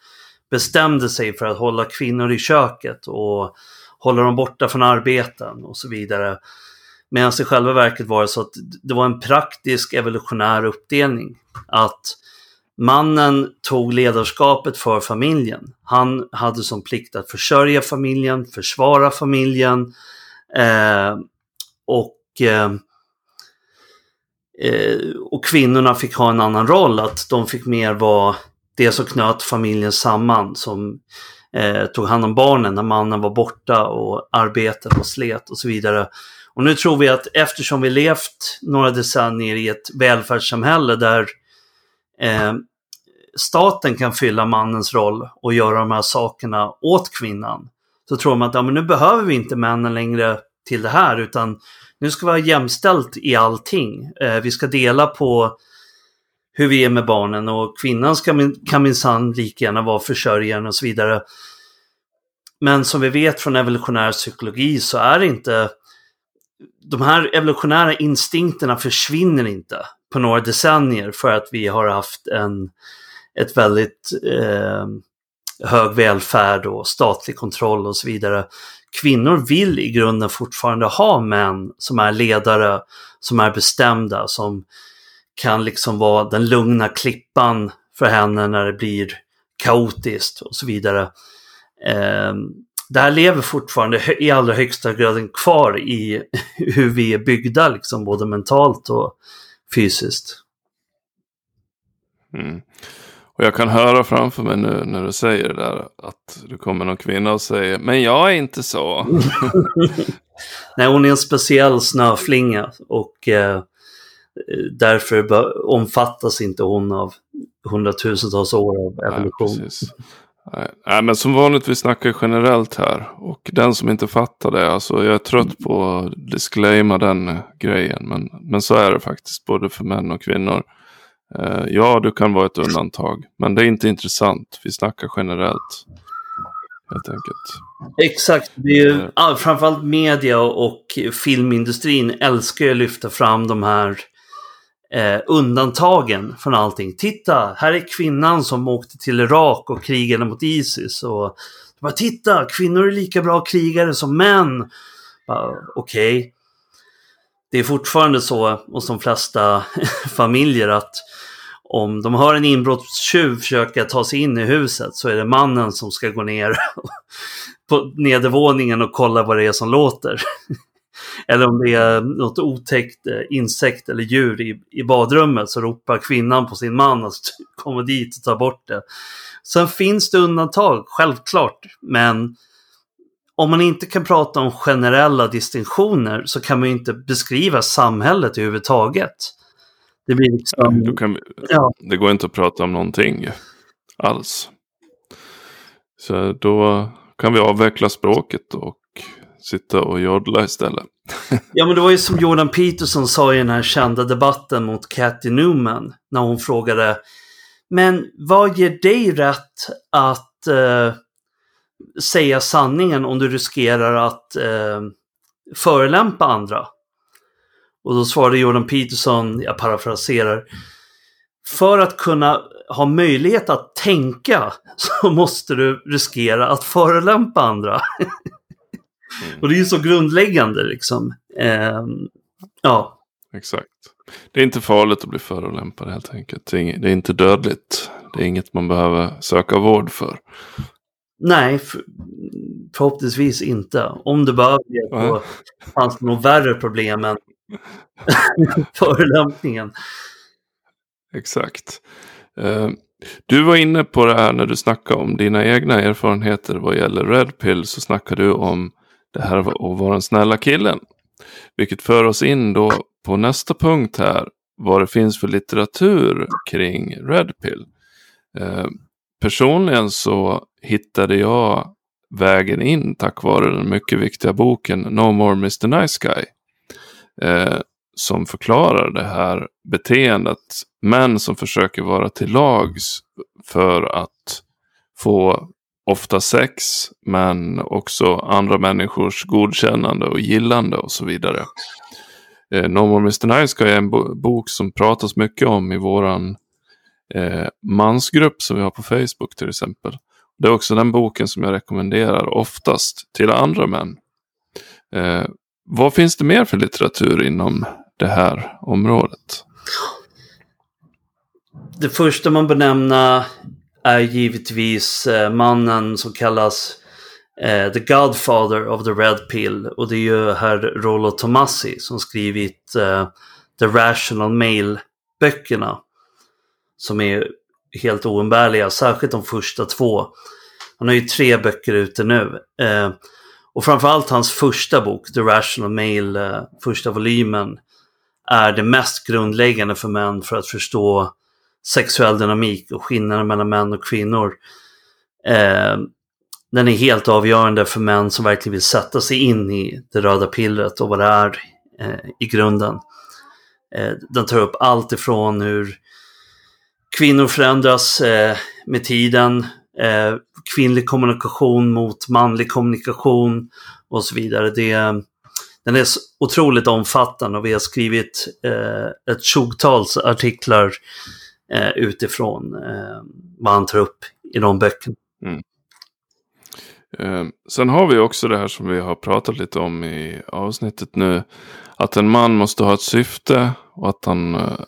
bestämde sig för att hålla kvinnor i köket och hålla dem borta från arbeten och så vidare. Medan i själva verket var det så att det var en praktisk evolutionär uppdelning. Att Mannen tog ledarskapet för familjen. Han hade som plikt att försörja familjen, försvara familjen eh, och, Eh, eh, och kvinnorna fick ha en annan roll, att de fick mer vara det som knöt familjen samman, som eh, tog hand om barnen när mannen var borta och arbetet och slet och så vidare. Och nu tror vi att eftersom vi levt några decennier i ett välfärdssamhälle där eh, staten kan fylla mannens roll och göra de här sakerna åt kvinnan. Så tror man att ja, men nu behöver vi inte männen längre till det här utan nu ska vi ha jämställt i allting. Eh, vi ska dela på hur vi är med barnen och kvinnan ska, kan minsann lika gärna vara försörjaren och så vidare. Men som vi vet från evolutionär psykologi så är det inte de här evolutionära instinkterna försvinner inte på några decennier för att vi har haft en, ett väldigt eh, hög välfärd och statlig kontroll och så vidare. Kvinnor vill i grunden fortfarande ha män som är ledare, som är bestämda, som kan liksom vara den lugna klippan för henne när det blir kaotiskt och så vidare. Ehm, det här lever fortfarande i allra högsta grad kvar i [laughs] hur vi är byggda, liksom, både mentalt och fysiskt. Mm. Och jag kan höra framför mig nu när du säger det där att det kommer någon kvinna och säger Men jag är inte så. [laughs] Nej, hon är en speciell snöflinga och eh, därför omfattas inte hon av hundratusentals år av evolution. Nej, Nej, men som vanligt vi snackar generellt här. Och den som inte fattar det, alltså jag är trött på att disclaima den grejen. Men, men så är det faktiskt, både för män och kvinnor. Uh, ja, du kan vara ett undantag. Men det är inte intressant. Vi snackar generellt. Helt enkelt. Exakt. Det är ju, uh, framförallt media och filmindustrin älskar ju att lyfta fram de här eh, undantagen från allting. Titta, här är kvinnan som åkte till Irak och krigade mot Isis. Och bara, titta, kvinnor är lika bra krigare som män. Okej. Okay. Det är fortfarande så hos de flesta [laughs] familjer att om de har en inbrottstjuv försöka ta sig in i huset så är det mannen som ska gå ner [laughs] på nedervåningen och kolla vad det är som låter. [laughs] Eller om det är något otäckt eh, insekt eller djur i, i badrummet så ropar kvinnan på sin man att [laughs] komma dit och ta bort det. Sen finns det undantag, självklart, men om man inte kan prata om generella distinktioner så kan man ju inte beskriva samhället överhuvudtaget. Det blir liksom... Kan, ja. Det går inte att prata om någonting alls. Så då kan vi avveckla språket och sitta och jodla istället. ja, men det var ju som Jordan Peterson sa i den här kända debatten mot Cathy Newman. När hon frågade Men vad ger dig rätt att eh, säga sanningen om du riskerar att eh, förelämpa andra? Och då svarade Jordan Peterson, jag parafraserar, för att kunna ha möjlighet att tänka [laughs] så måste du riskera att förelämpa andra. Mm. [laughs] Och det är ju så grundläggande liksom. Eh, ja. Exakt. Det är inte farligt att bli förolämpad helt enkelt. Det är, inte dödligt. Det är inget man behöver söka vård för. Nej, för, förhoppningsvis inte. Om det behöver det så fanns det nog värre problem än [laughs] förolämpningen. Exakt. Uh, du var inne på det här när du snackade om dina egna erfarenheter vad gäller Red Pill. Så snackade du om det här att vara den snälla killen. Vilket för oss in då på nästa punkt här. Vad det finns för litteratur kring Red Pill. Eh, personligen så hittade jag vägen in tack vare den mycket viktiga boken No More Mr Nice Guy. Eh, som förklarar det här beteendet. Män som försöker vara till lags för att få ofta sex, men också andra människors godkännande och gillande och så vidare. Eh, no More Mr Nice är en bok som pratas mycket om i våran eh, mansgrupp som vi har på Facebook till exempel. Det är också den boken som jag rekommenderar oftast till andra män. Eh, vad finns det mer för litteratur inom det här området? Det första man benämna är givetvis eh, mannen som kallas eh, The Godfather of the Red Pill och det är ju herr Rollo Tomassi som skrivit eh, The Rational Mail-böckerna. Som är helt oumbärliga, särskilt de första två. Han har ju tre böcker ute nu. Eh, och framförallt hans första bok, The Rational Male, eh, första volymen, är det mest grundläggande för män för att förstå sexuell dynamik och skillnaden mellan män och kvinnor. Eh, den är helt avgörande för män som verkligen vill sätta sig in i det röda pillret och vad det är eh, i grunden. Eh, den tar upp allt ifrån hur kvinnor förändras eh, med tiden, eh, kvinnlig kommunikation mot manlig kommunikation och så vidare. Det, den är otroligt omfattande och vi har skrivit eh, ett tjogtals artiklar eh, utifrån eh, vad han tar upp i de böckerna. Mm. Eh, sen har vi också det här som vi har pratat lite om i avsnittet nu. Att en man måste ha ett syfte och att han, eh,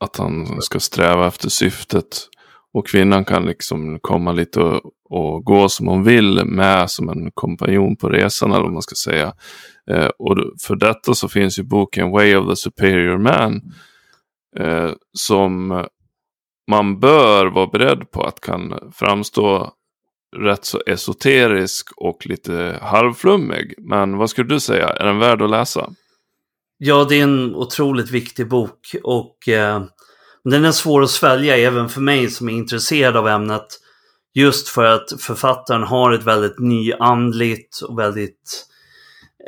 att han ska sträva efter syftet. Och kvinnan kan liksom komma lite och, och gå som hon vill med som en kompanjon på resan eller vad man ska säga. Eh, och för detta så finns ju boken Way of the Superior Man. Eh, som man bör vara beredd på att kan framstå rätt så esoterisk och lite halvflummig. Men vad skulle du säga, är den värd att läsa? Ja, det är en otroligt viktig bok och eh, den är svår att svälja även för mig som är intresserad av ämnet. Just för att författaren har ett väldigt nyandligt och väldigt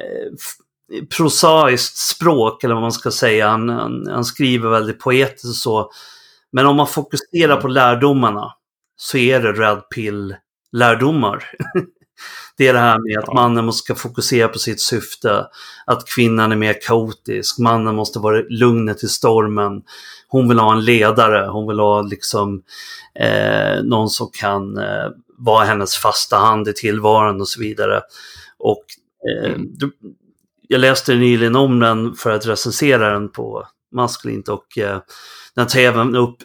eh, prosaiskt språk, eller vad man ska säga. Han, han, han skriver väldigt poetiskt och så. Men om man fokuserar på lärdomarna så är det Red Pill-lärdomar. [laughs] det är det här med att mannen måste fokusera på sitt syfte, att kvinnan är mer kaotisk, mannen måste vara lugnet i stormen. Hon vill ha en ledare, hon vill ha liksom eh, någon som kan eh, vara hennes fasta hand i tillvaron och så vidare. Och eh, mm. jag läste nyligen om den för att recensera den på Maskulint och eh, den tar även upp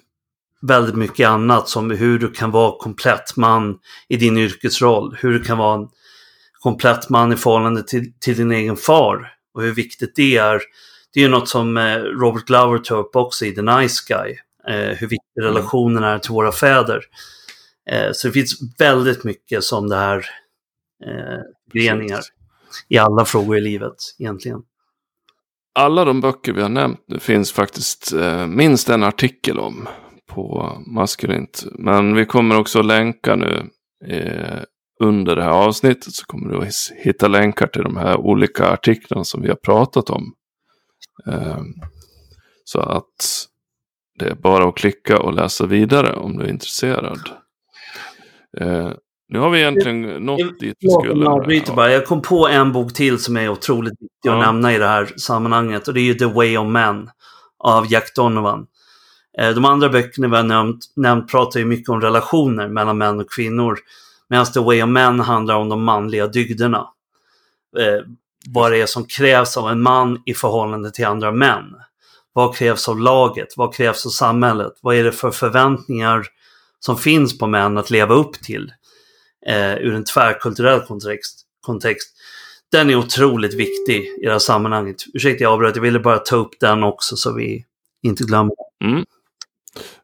väldigt mycket annat som hur du kan vara komplett man i din yrkesroll, hur du kan vara en komplett man i förhållande till, till din egen far och hur viktigt det är. Det är ju något som eh, Robert Glover tar upp också i The Nice Guy, eh, hur viktig mm. relationen är till våra fäder. Eh, så det finns väldigt mycket som det här föreningar i alla frågor i livet egentligen. Alla de böcker vi har nämnt nu finns faktiskt minst en artikel om på Maskulint. Men vi kommer också länka nu under det här avsnittet så kommer du att hitta länkar till de här olika artiklarna som vi har pratat om. Ehm, så att det är bara att klicka och läsa vidare om du är intresserad. Ehm, nu har vi egentligen nått dit vi skulle. Jag, bara. jag kom på en bok till som är otroligt viktig ja. att nämna i det här sammanhanget. Och det är ju The Way of Men av Jack Donovan. Ehm, de andra böckerna vi har nämnt, nämnt pratar ju mycket om relationer mellan män och kvinnor. Medan The Way of Men handlar om de manliga dygderna. Eh, vad det är som krävs av en man i förhållande till andra män. Vad krävs av laget? Vad krävs av samhället? Vad är det för förväntningar som finns på män att leva upp till eh, ur en tvärkulturell kontext, kontext? Den är otroligt viktig i det här sammanhanget. Ursäkta jag avbröt, jag ville bara ta upp den också så vi inte glömmer. Mm.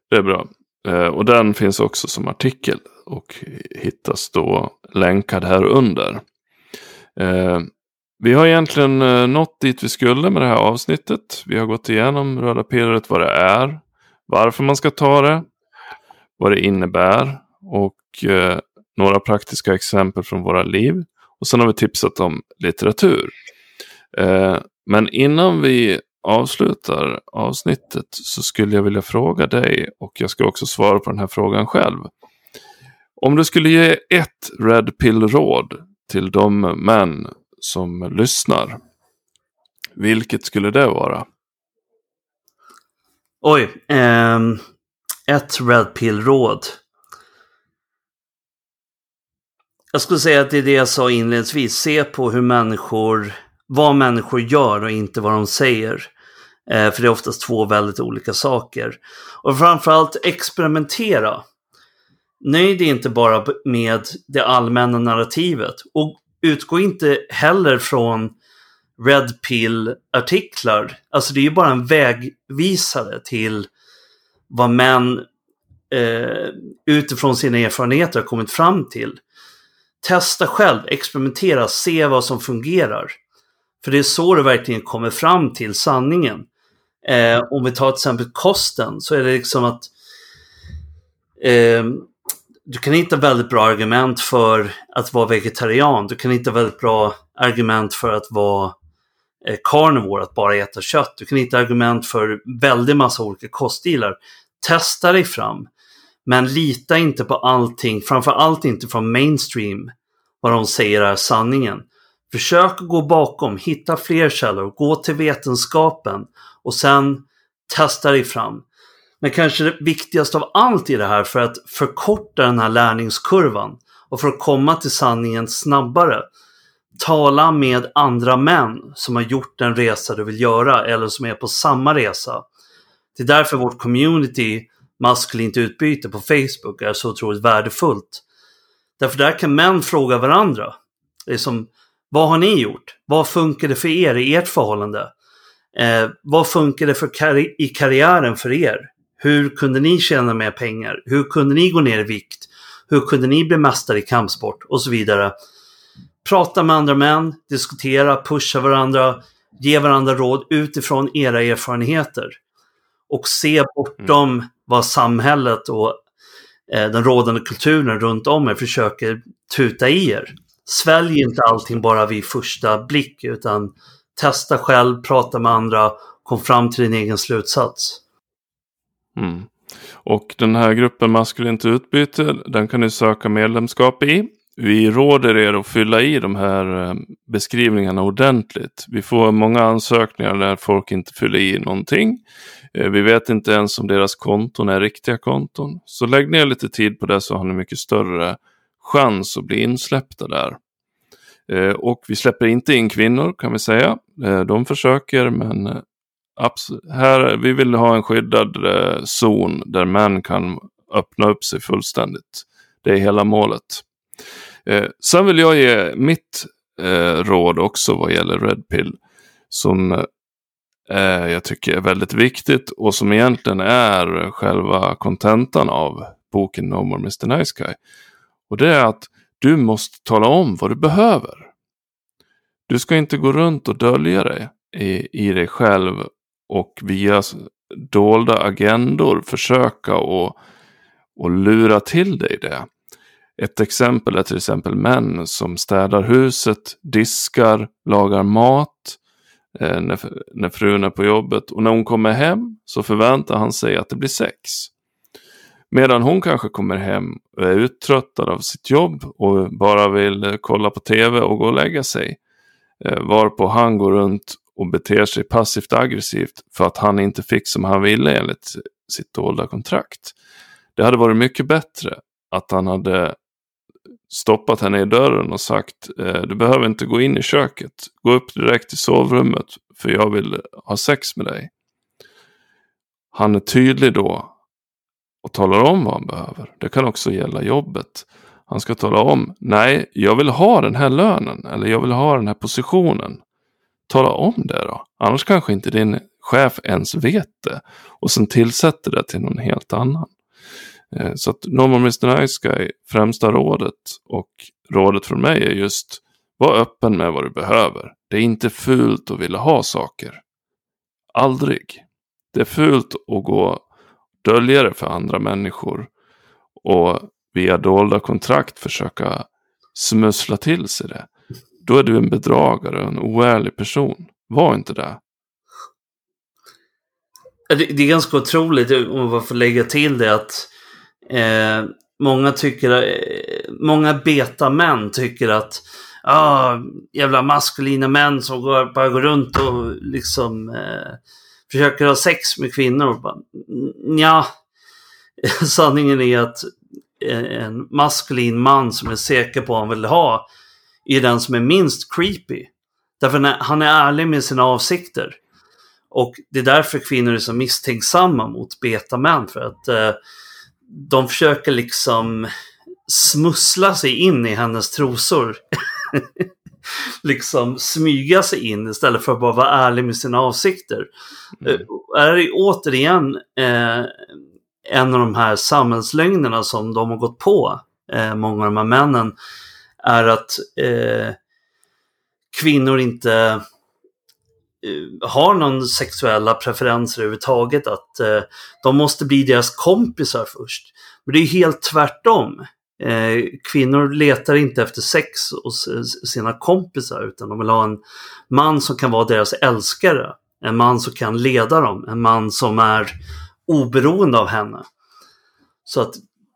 Det är bra. Eh, och den finns också som artikel och hittas då länkad här under. Eh, vi har egentligen eh, nått dit vi skulle med det här avsnittet. Vi har gått igenom röda pillret, vad det är, varför man ska ta det, vad det innebär och några praktiska exempel från våra liv. Och sen har vi tipsat om litteratur. Men innan vi avslutar avsnittet så skulle jag vilja fråga dig och jag ska också svara på den här frågan själv. Om du skulle ge ett Red Pill-råd till de män som lyssnar, vilket skulle det vara? Oj, eh, ett Red Pill-råd. Jag skulle säga att det är det jag sa inledningsvis. Se på hur människor, vad människor gör och inte vad de säger. Eh, för det är oftast två väldigt olika saker. Och framförallt experimentera. Nöj dig inte bara med det allmänna narrativet. Och utgå inte heller från Red Pill-artiklar. Alltså det är ju bara en vägvisare till vad män eh, utifrån sina erfarenheter har kommit fram till. Testa själv, experimentera, se vad som fungerar. För det är så du verkligen kommer fram till sanningen. Eh, om vi tar till exempel kosten så är det liksom att eh, du kan hitta väldigt bra argument för att vara vegetarian. Du kan hitta väldigt bra argument för att vara eh, carnivore, att bara äta kött. Du kan hitta argument för väldigt massa olika koststilar. Testa dig fram. Men lita inte på allting, framför allt inte från mainstream, vad de säger är sanningen. Försök att gå bakom, hitta fler källor, gå till vetenskapen och sen testa dig fram. Men kanske det viktigaste av allt i det här för att förkorta den här lärningskurvan och för att komma till sanningen snabbare. Tala med andra män som har gjort den resa du vill göra eller som är på samma resa. Det är därför vårt community maskulint utbyte på Facebook är så otroligt värdefullt. Därför där kan män fråga varandra. Det är som, vad har ni gjort? Vad funkar det för er i ert förhållande? Eh, vad funkar det för karri i karriären för er? Hur kunde ni tjäna mer pengar? Hur kunde ni gå ner i vikt? Hur kunde ni bli mästare i kampsport? Och så vidare. Prata med andra män, diskutera, pusha varandra, ge varandra råd utifrån era erfarenheter. Och se bortom mm. vad samhället och eh, den rådande kulturen runt om er försöker tuta i er. Svälj inte allting bara vid första blick utan testa själv, prata med andra, kom fram till din egen slutsats. Mm. Och den här gruppen maskulint utbyte, den kan ni söka medlemskap i. Vi råder er att fylla i de här eh, beskrivningarna ordentligt. Vi får många ansökningar där folk inte fyller i någonting. Eh, vi vet inte ens om deras konton är riktiga konton. Så lägg ner lite tid på det så har ni mycket större chans att bli insläppta där. Eh, och vi släpper inte in kvinnor kan vi säga. Eh, de försöker men eh, här, vi vill ha en skyddad zon där män kan öppna upp sig fullständigt. Det är hela målet. Sen vill jag ge mitt råd också vad gäller Red Pill. Som jag tycker är väldigt viktigt och som egentligen är själva kontentan av boken No More Mr Nice Guy. Och det är att du måste tala om vad du behöver. Du ska inte gå runt och dölja dig i, i dig själv och via dolda agendor försöka och, och lura till dig det. Ett exempel är till exempel män som städar huset, diskar, lagar mat eh, när, när frun är på jobbet och när hon kommer hem så förväntar han sig att det blir sex. Medan hon kanske kommer hem och är uttröttad av sitt jobb och bara vill eh, kolla på tv och gå och lägga sig. Eh, varpå han går runt och beter sig passivt aggressivt för att han inte fick som han ville enligt sitt dolda kontrakt. Det hade varit mycket bättre att han hade stoppat henne i dörren och sagt eh, du behöver inte gå in i köket. Gå upp direkt till sovrummet för jag vill ha sex med dig. Han är tydlig då och talar om vad han behöver. Det kan också gälla jobbet. Han ska tala om, nej, jag vill ha den här lönen eller jag vill ha den här positionen. Tala om det då. Annars kanske inte din chef ens vet det. Och sen tillsätter det till någon helt annan. Eh, så att No Mr Nice Guy, främsta rådet och rådet från mig är just var öppen med vad du behöver. Det är inte fult att vilja ha saker. Aldrig. Det är fult att gå dölja det för andra människor och via dolda kontrakt försöka smussla till sig det. Då är du en bedragare och en oärlig person. Var inte det. Det, det är ganska otroligt, om man får lägga till det, att eh, många tycker, eh, många betamän tycker att ah, jävla maskulina män som går, bara går runt och liksom eh, försöker ha sex med kvinnor. Ja, [laughs] sanningen är att eh, en maskulin man som är säker på vad han vill ha är den som är minst creepy. Därför han är ärlig med sina avsikter. Och det är därför kvinnor är så misstänksamma mot betamän. För att eh, de försöker liksom smussla sig in i hennes trosor. [laughs] liksom smyga sig in istället för att bara vara ärlig med sina avsikter. Mm. Uh, är det återigen uh, en av de här samhällslögnerna som de har gått på, uh, många av de här männen är att eh, kvinnor inte eh, har någon sexuella preferenser överhuvudtaget. Att eh, de måste bli deras kompisar först. Men det är helt tvärtom. Eh, kvinnor letar inte efter sex hos sina kompisar utan de vill ha en man som kan vara deras älskare. En man som kan leda dem. En man som är oberoende av henne. Så att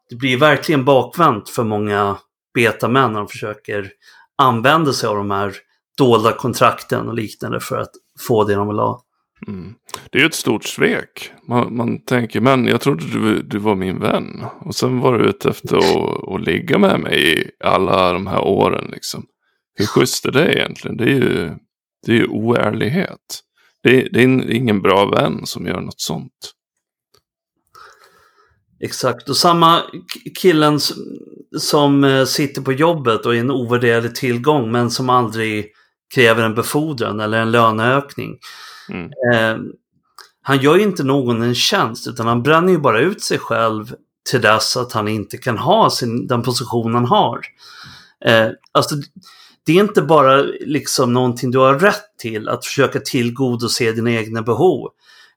det blir verkligen bakvänt för många betamän när de försöker använda sig av de här dolda kontrakten och liknande för att få det de vill ha. Mm. Det är ju ett stort svek. Man, man tänker, men jag trodde du, du var min vän. Och sen var du ute efter att, att ligga med mig i alla de här åren. Liksom. Hur schysst är det egentligen? Det är ju, det är ju oärlighet. Det, det är ingen bra vän som gör något sånt. Exakt, och samma killen som eh, sitter på jobbet och är en ovärderlig tillgång men som aldrig kräver en befordran eller en löneökning. Mm. Eh, han gör ju inte någon en tjänst utan han bränner ju bara ut sig själv till dess att han inte kan ha sin, den position han har. Eh, alltså, det är inte bara liksom någonting du har rätt till, att försöka tillgodose dina egna behov.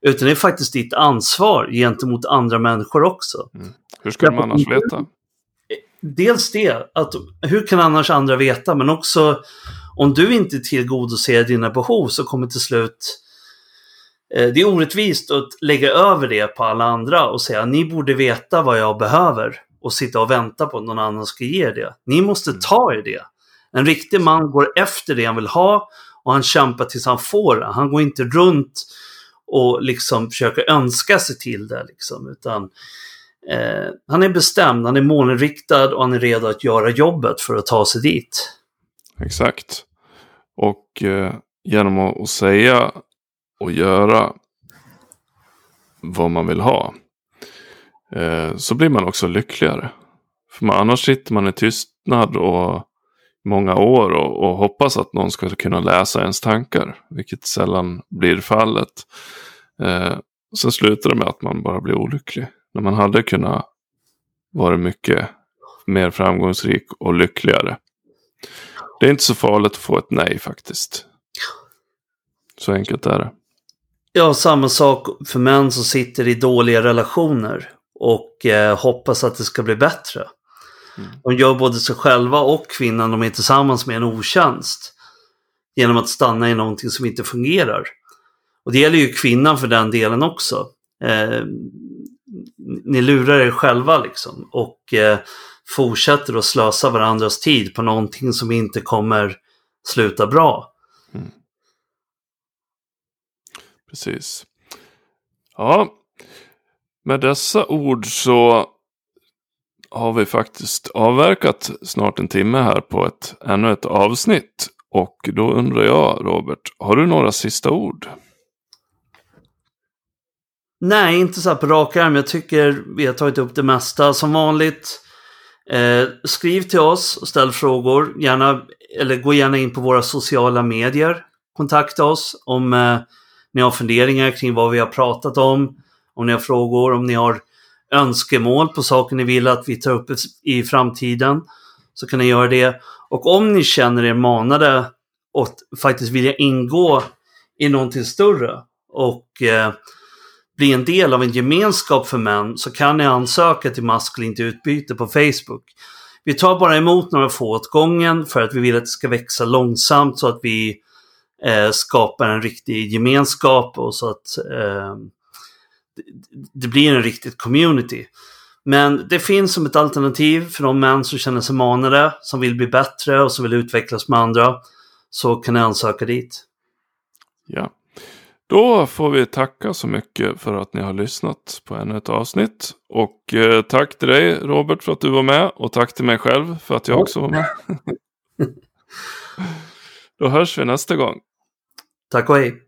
Utan det är faktiskt ditt ansvar gentemot andra människor också. Mm. Hur ska man annars veta? Dels det, att hur kan annars andra veta? Men också om du inte tillgodoser dina behov så kommer till slut det är orättvist att lägga över det på alla andra och säga ni borde veta vad jag behöver och sitta och vänta på att någon annan ska ge det. Ni måste mm. ta er det. En riktig man går efter det han vill ha och han kämpar tills han får det. Han går inte runt och liksom försöker önska sig till det. Liksom, utan eh, Han är bestämd, han är målinriktad och han är redo att göra jobbet för att ta sig dit. Exakt. Och eh, genom att säga och göra vad man vill ha eh, så blir man också lyckligare. För man, annars sitter man i tystnad och många år och, och, hoppas att någon ska kunna läsa ens tankar, vilket sällan blir fallet. Eh, sen slutar det med att man bara blir olycklig. När man hade kunnat vara mycket mer framgångsrik och lyckligare. Det är inte så farligt att få ett nej faktiskt. Så enkelt är det. Ja, samma sak för män som sitter i dåliga relationer och eh, hoppas att det ska bli bättre. Mm. De gör både sig själva och kvinnan de är tillsammans med en otjänst. Genom att stanna i någonting som inte fungerar. Och det gäller ju kvinnan för den delen också. Eh, ni lurar er själva liksom och eh, fortsätter att slösa varandras tid på någonting som inte kommer sluta bra. Mm. Precis. Ja, med dessa ord så har vi faktiskt avverkat snart en timme här på ett, ännu ett avsnitt. Och då undrar jag, Robert, har du några sista ord? Nej, inte så här på rak arm. Jag tycker vi har tagit upp det mesta. Som vanligt, eh, skriv till oss och ställ frågor. Gärna, eller gå gärna in på våra sociala medier. Kontakta oss om eh, ni har funderingar kring vad vi har pratat om. Om ni har frågor, om ni har önskemål på saker ni vill att vi tar upp i framtiden så kan ni göra det. Och om ni känner er manade att faktiskt vilja ingå i någonting större och eh, bli en del av en gemenskap för män så kan ni ansöka till maskulint utbyte på Facebook. Vi tar bara emot några få åt gången för att vi vill att det ska växa långsamt så att vi eh, skapar en riktig gemenskap och så att eh, det blir en riktigt community. Men det finns som ett alternativ för de män som känner sig manade, som vill bli bättre och som vill utvecklas med andra. Så kan ni ansöka dit. Ja. Då får vi tacka så mycket för att ni har lyssnat på ännu ett avsnitt. Och eh, tack till dig Robert för att du var med. Och tack till mig själv för att jag också var med. [laughs] Då hörs vi nästa gång. Tack och hej.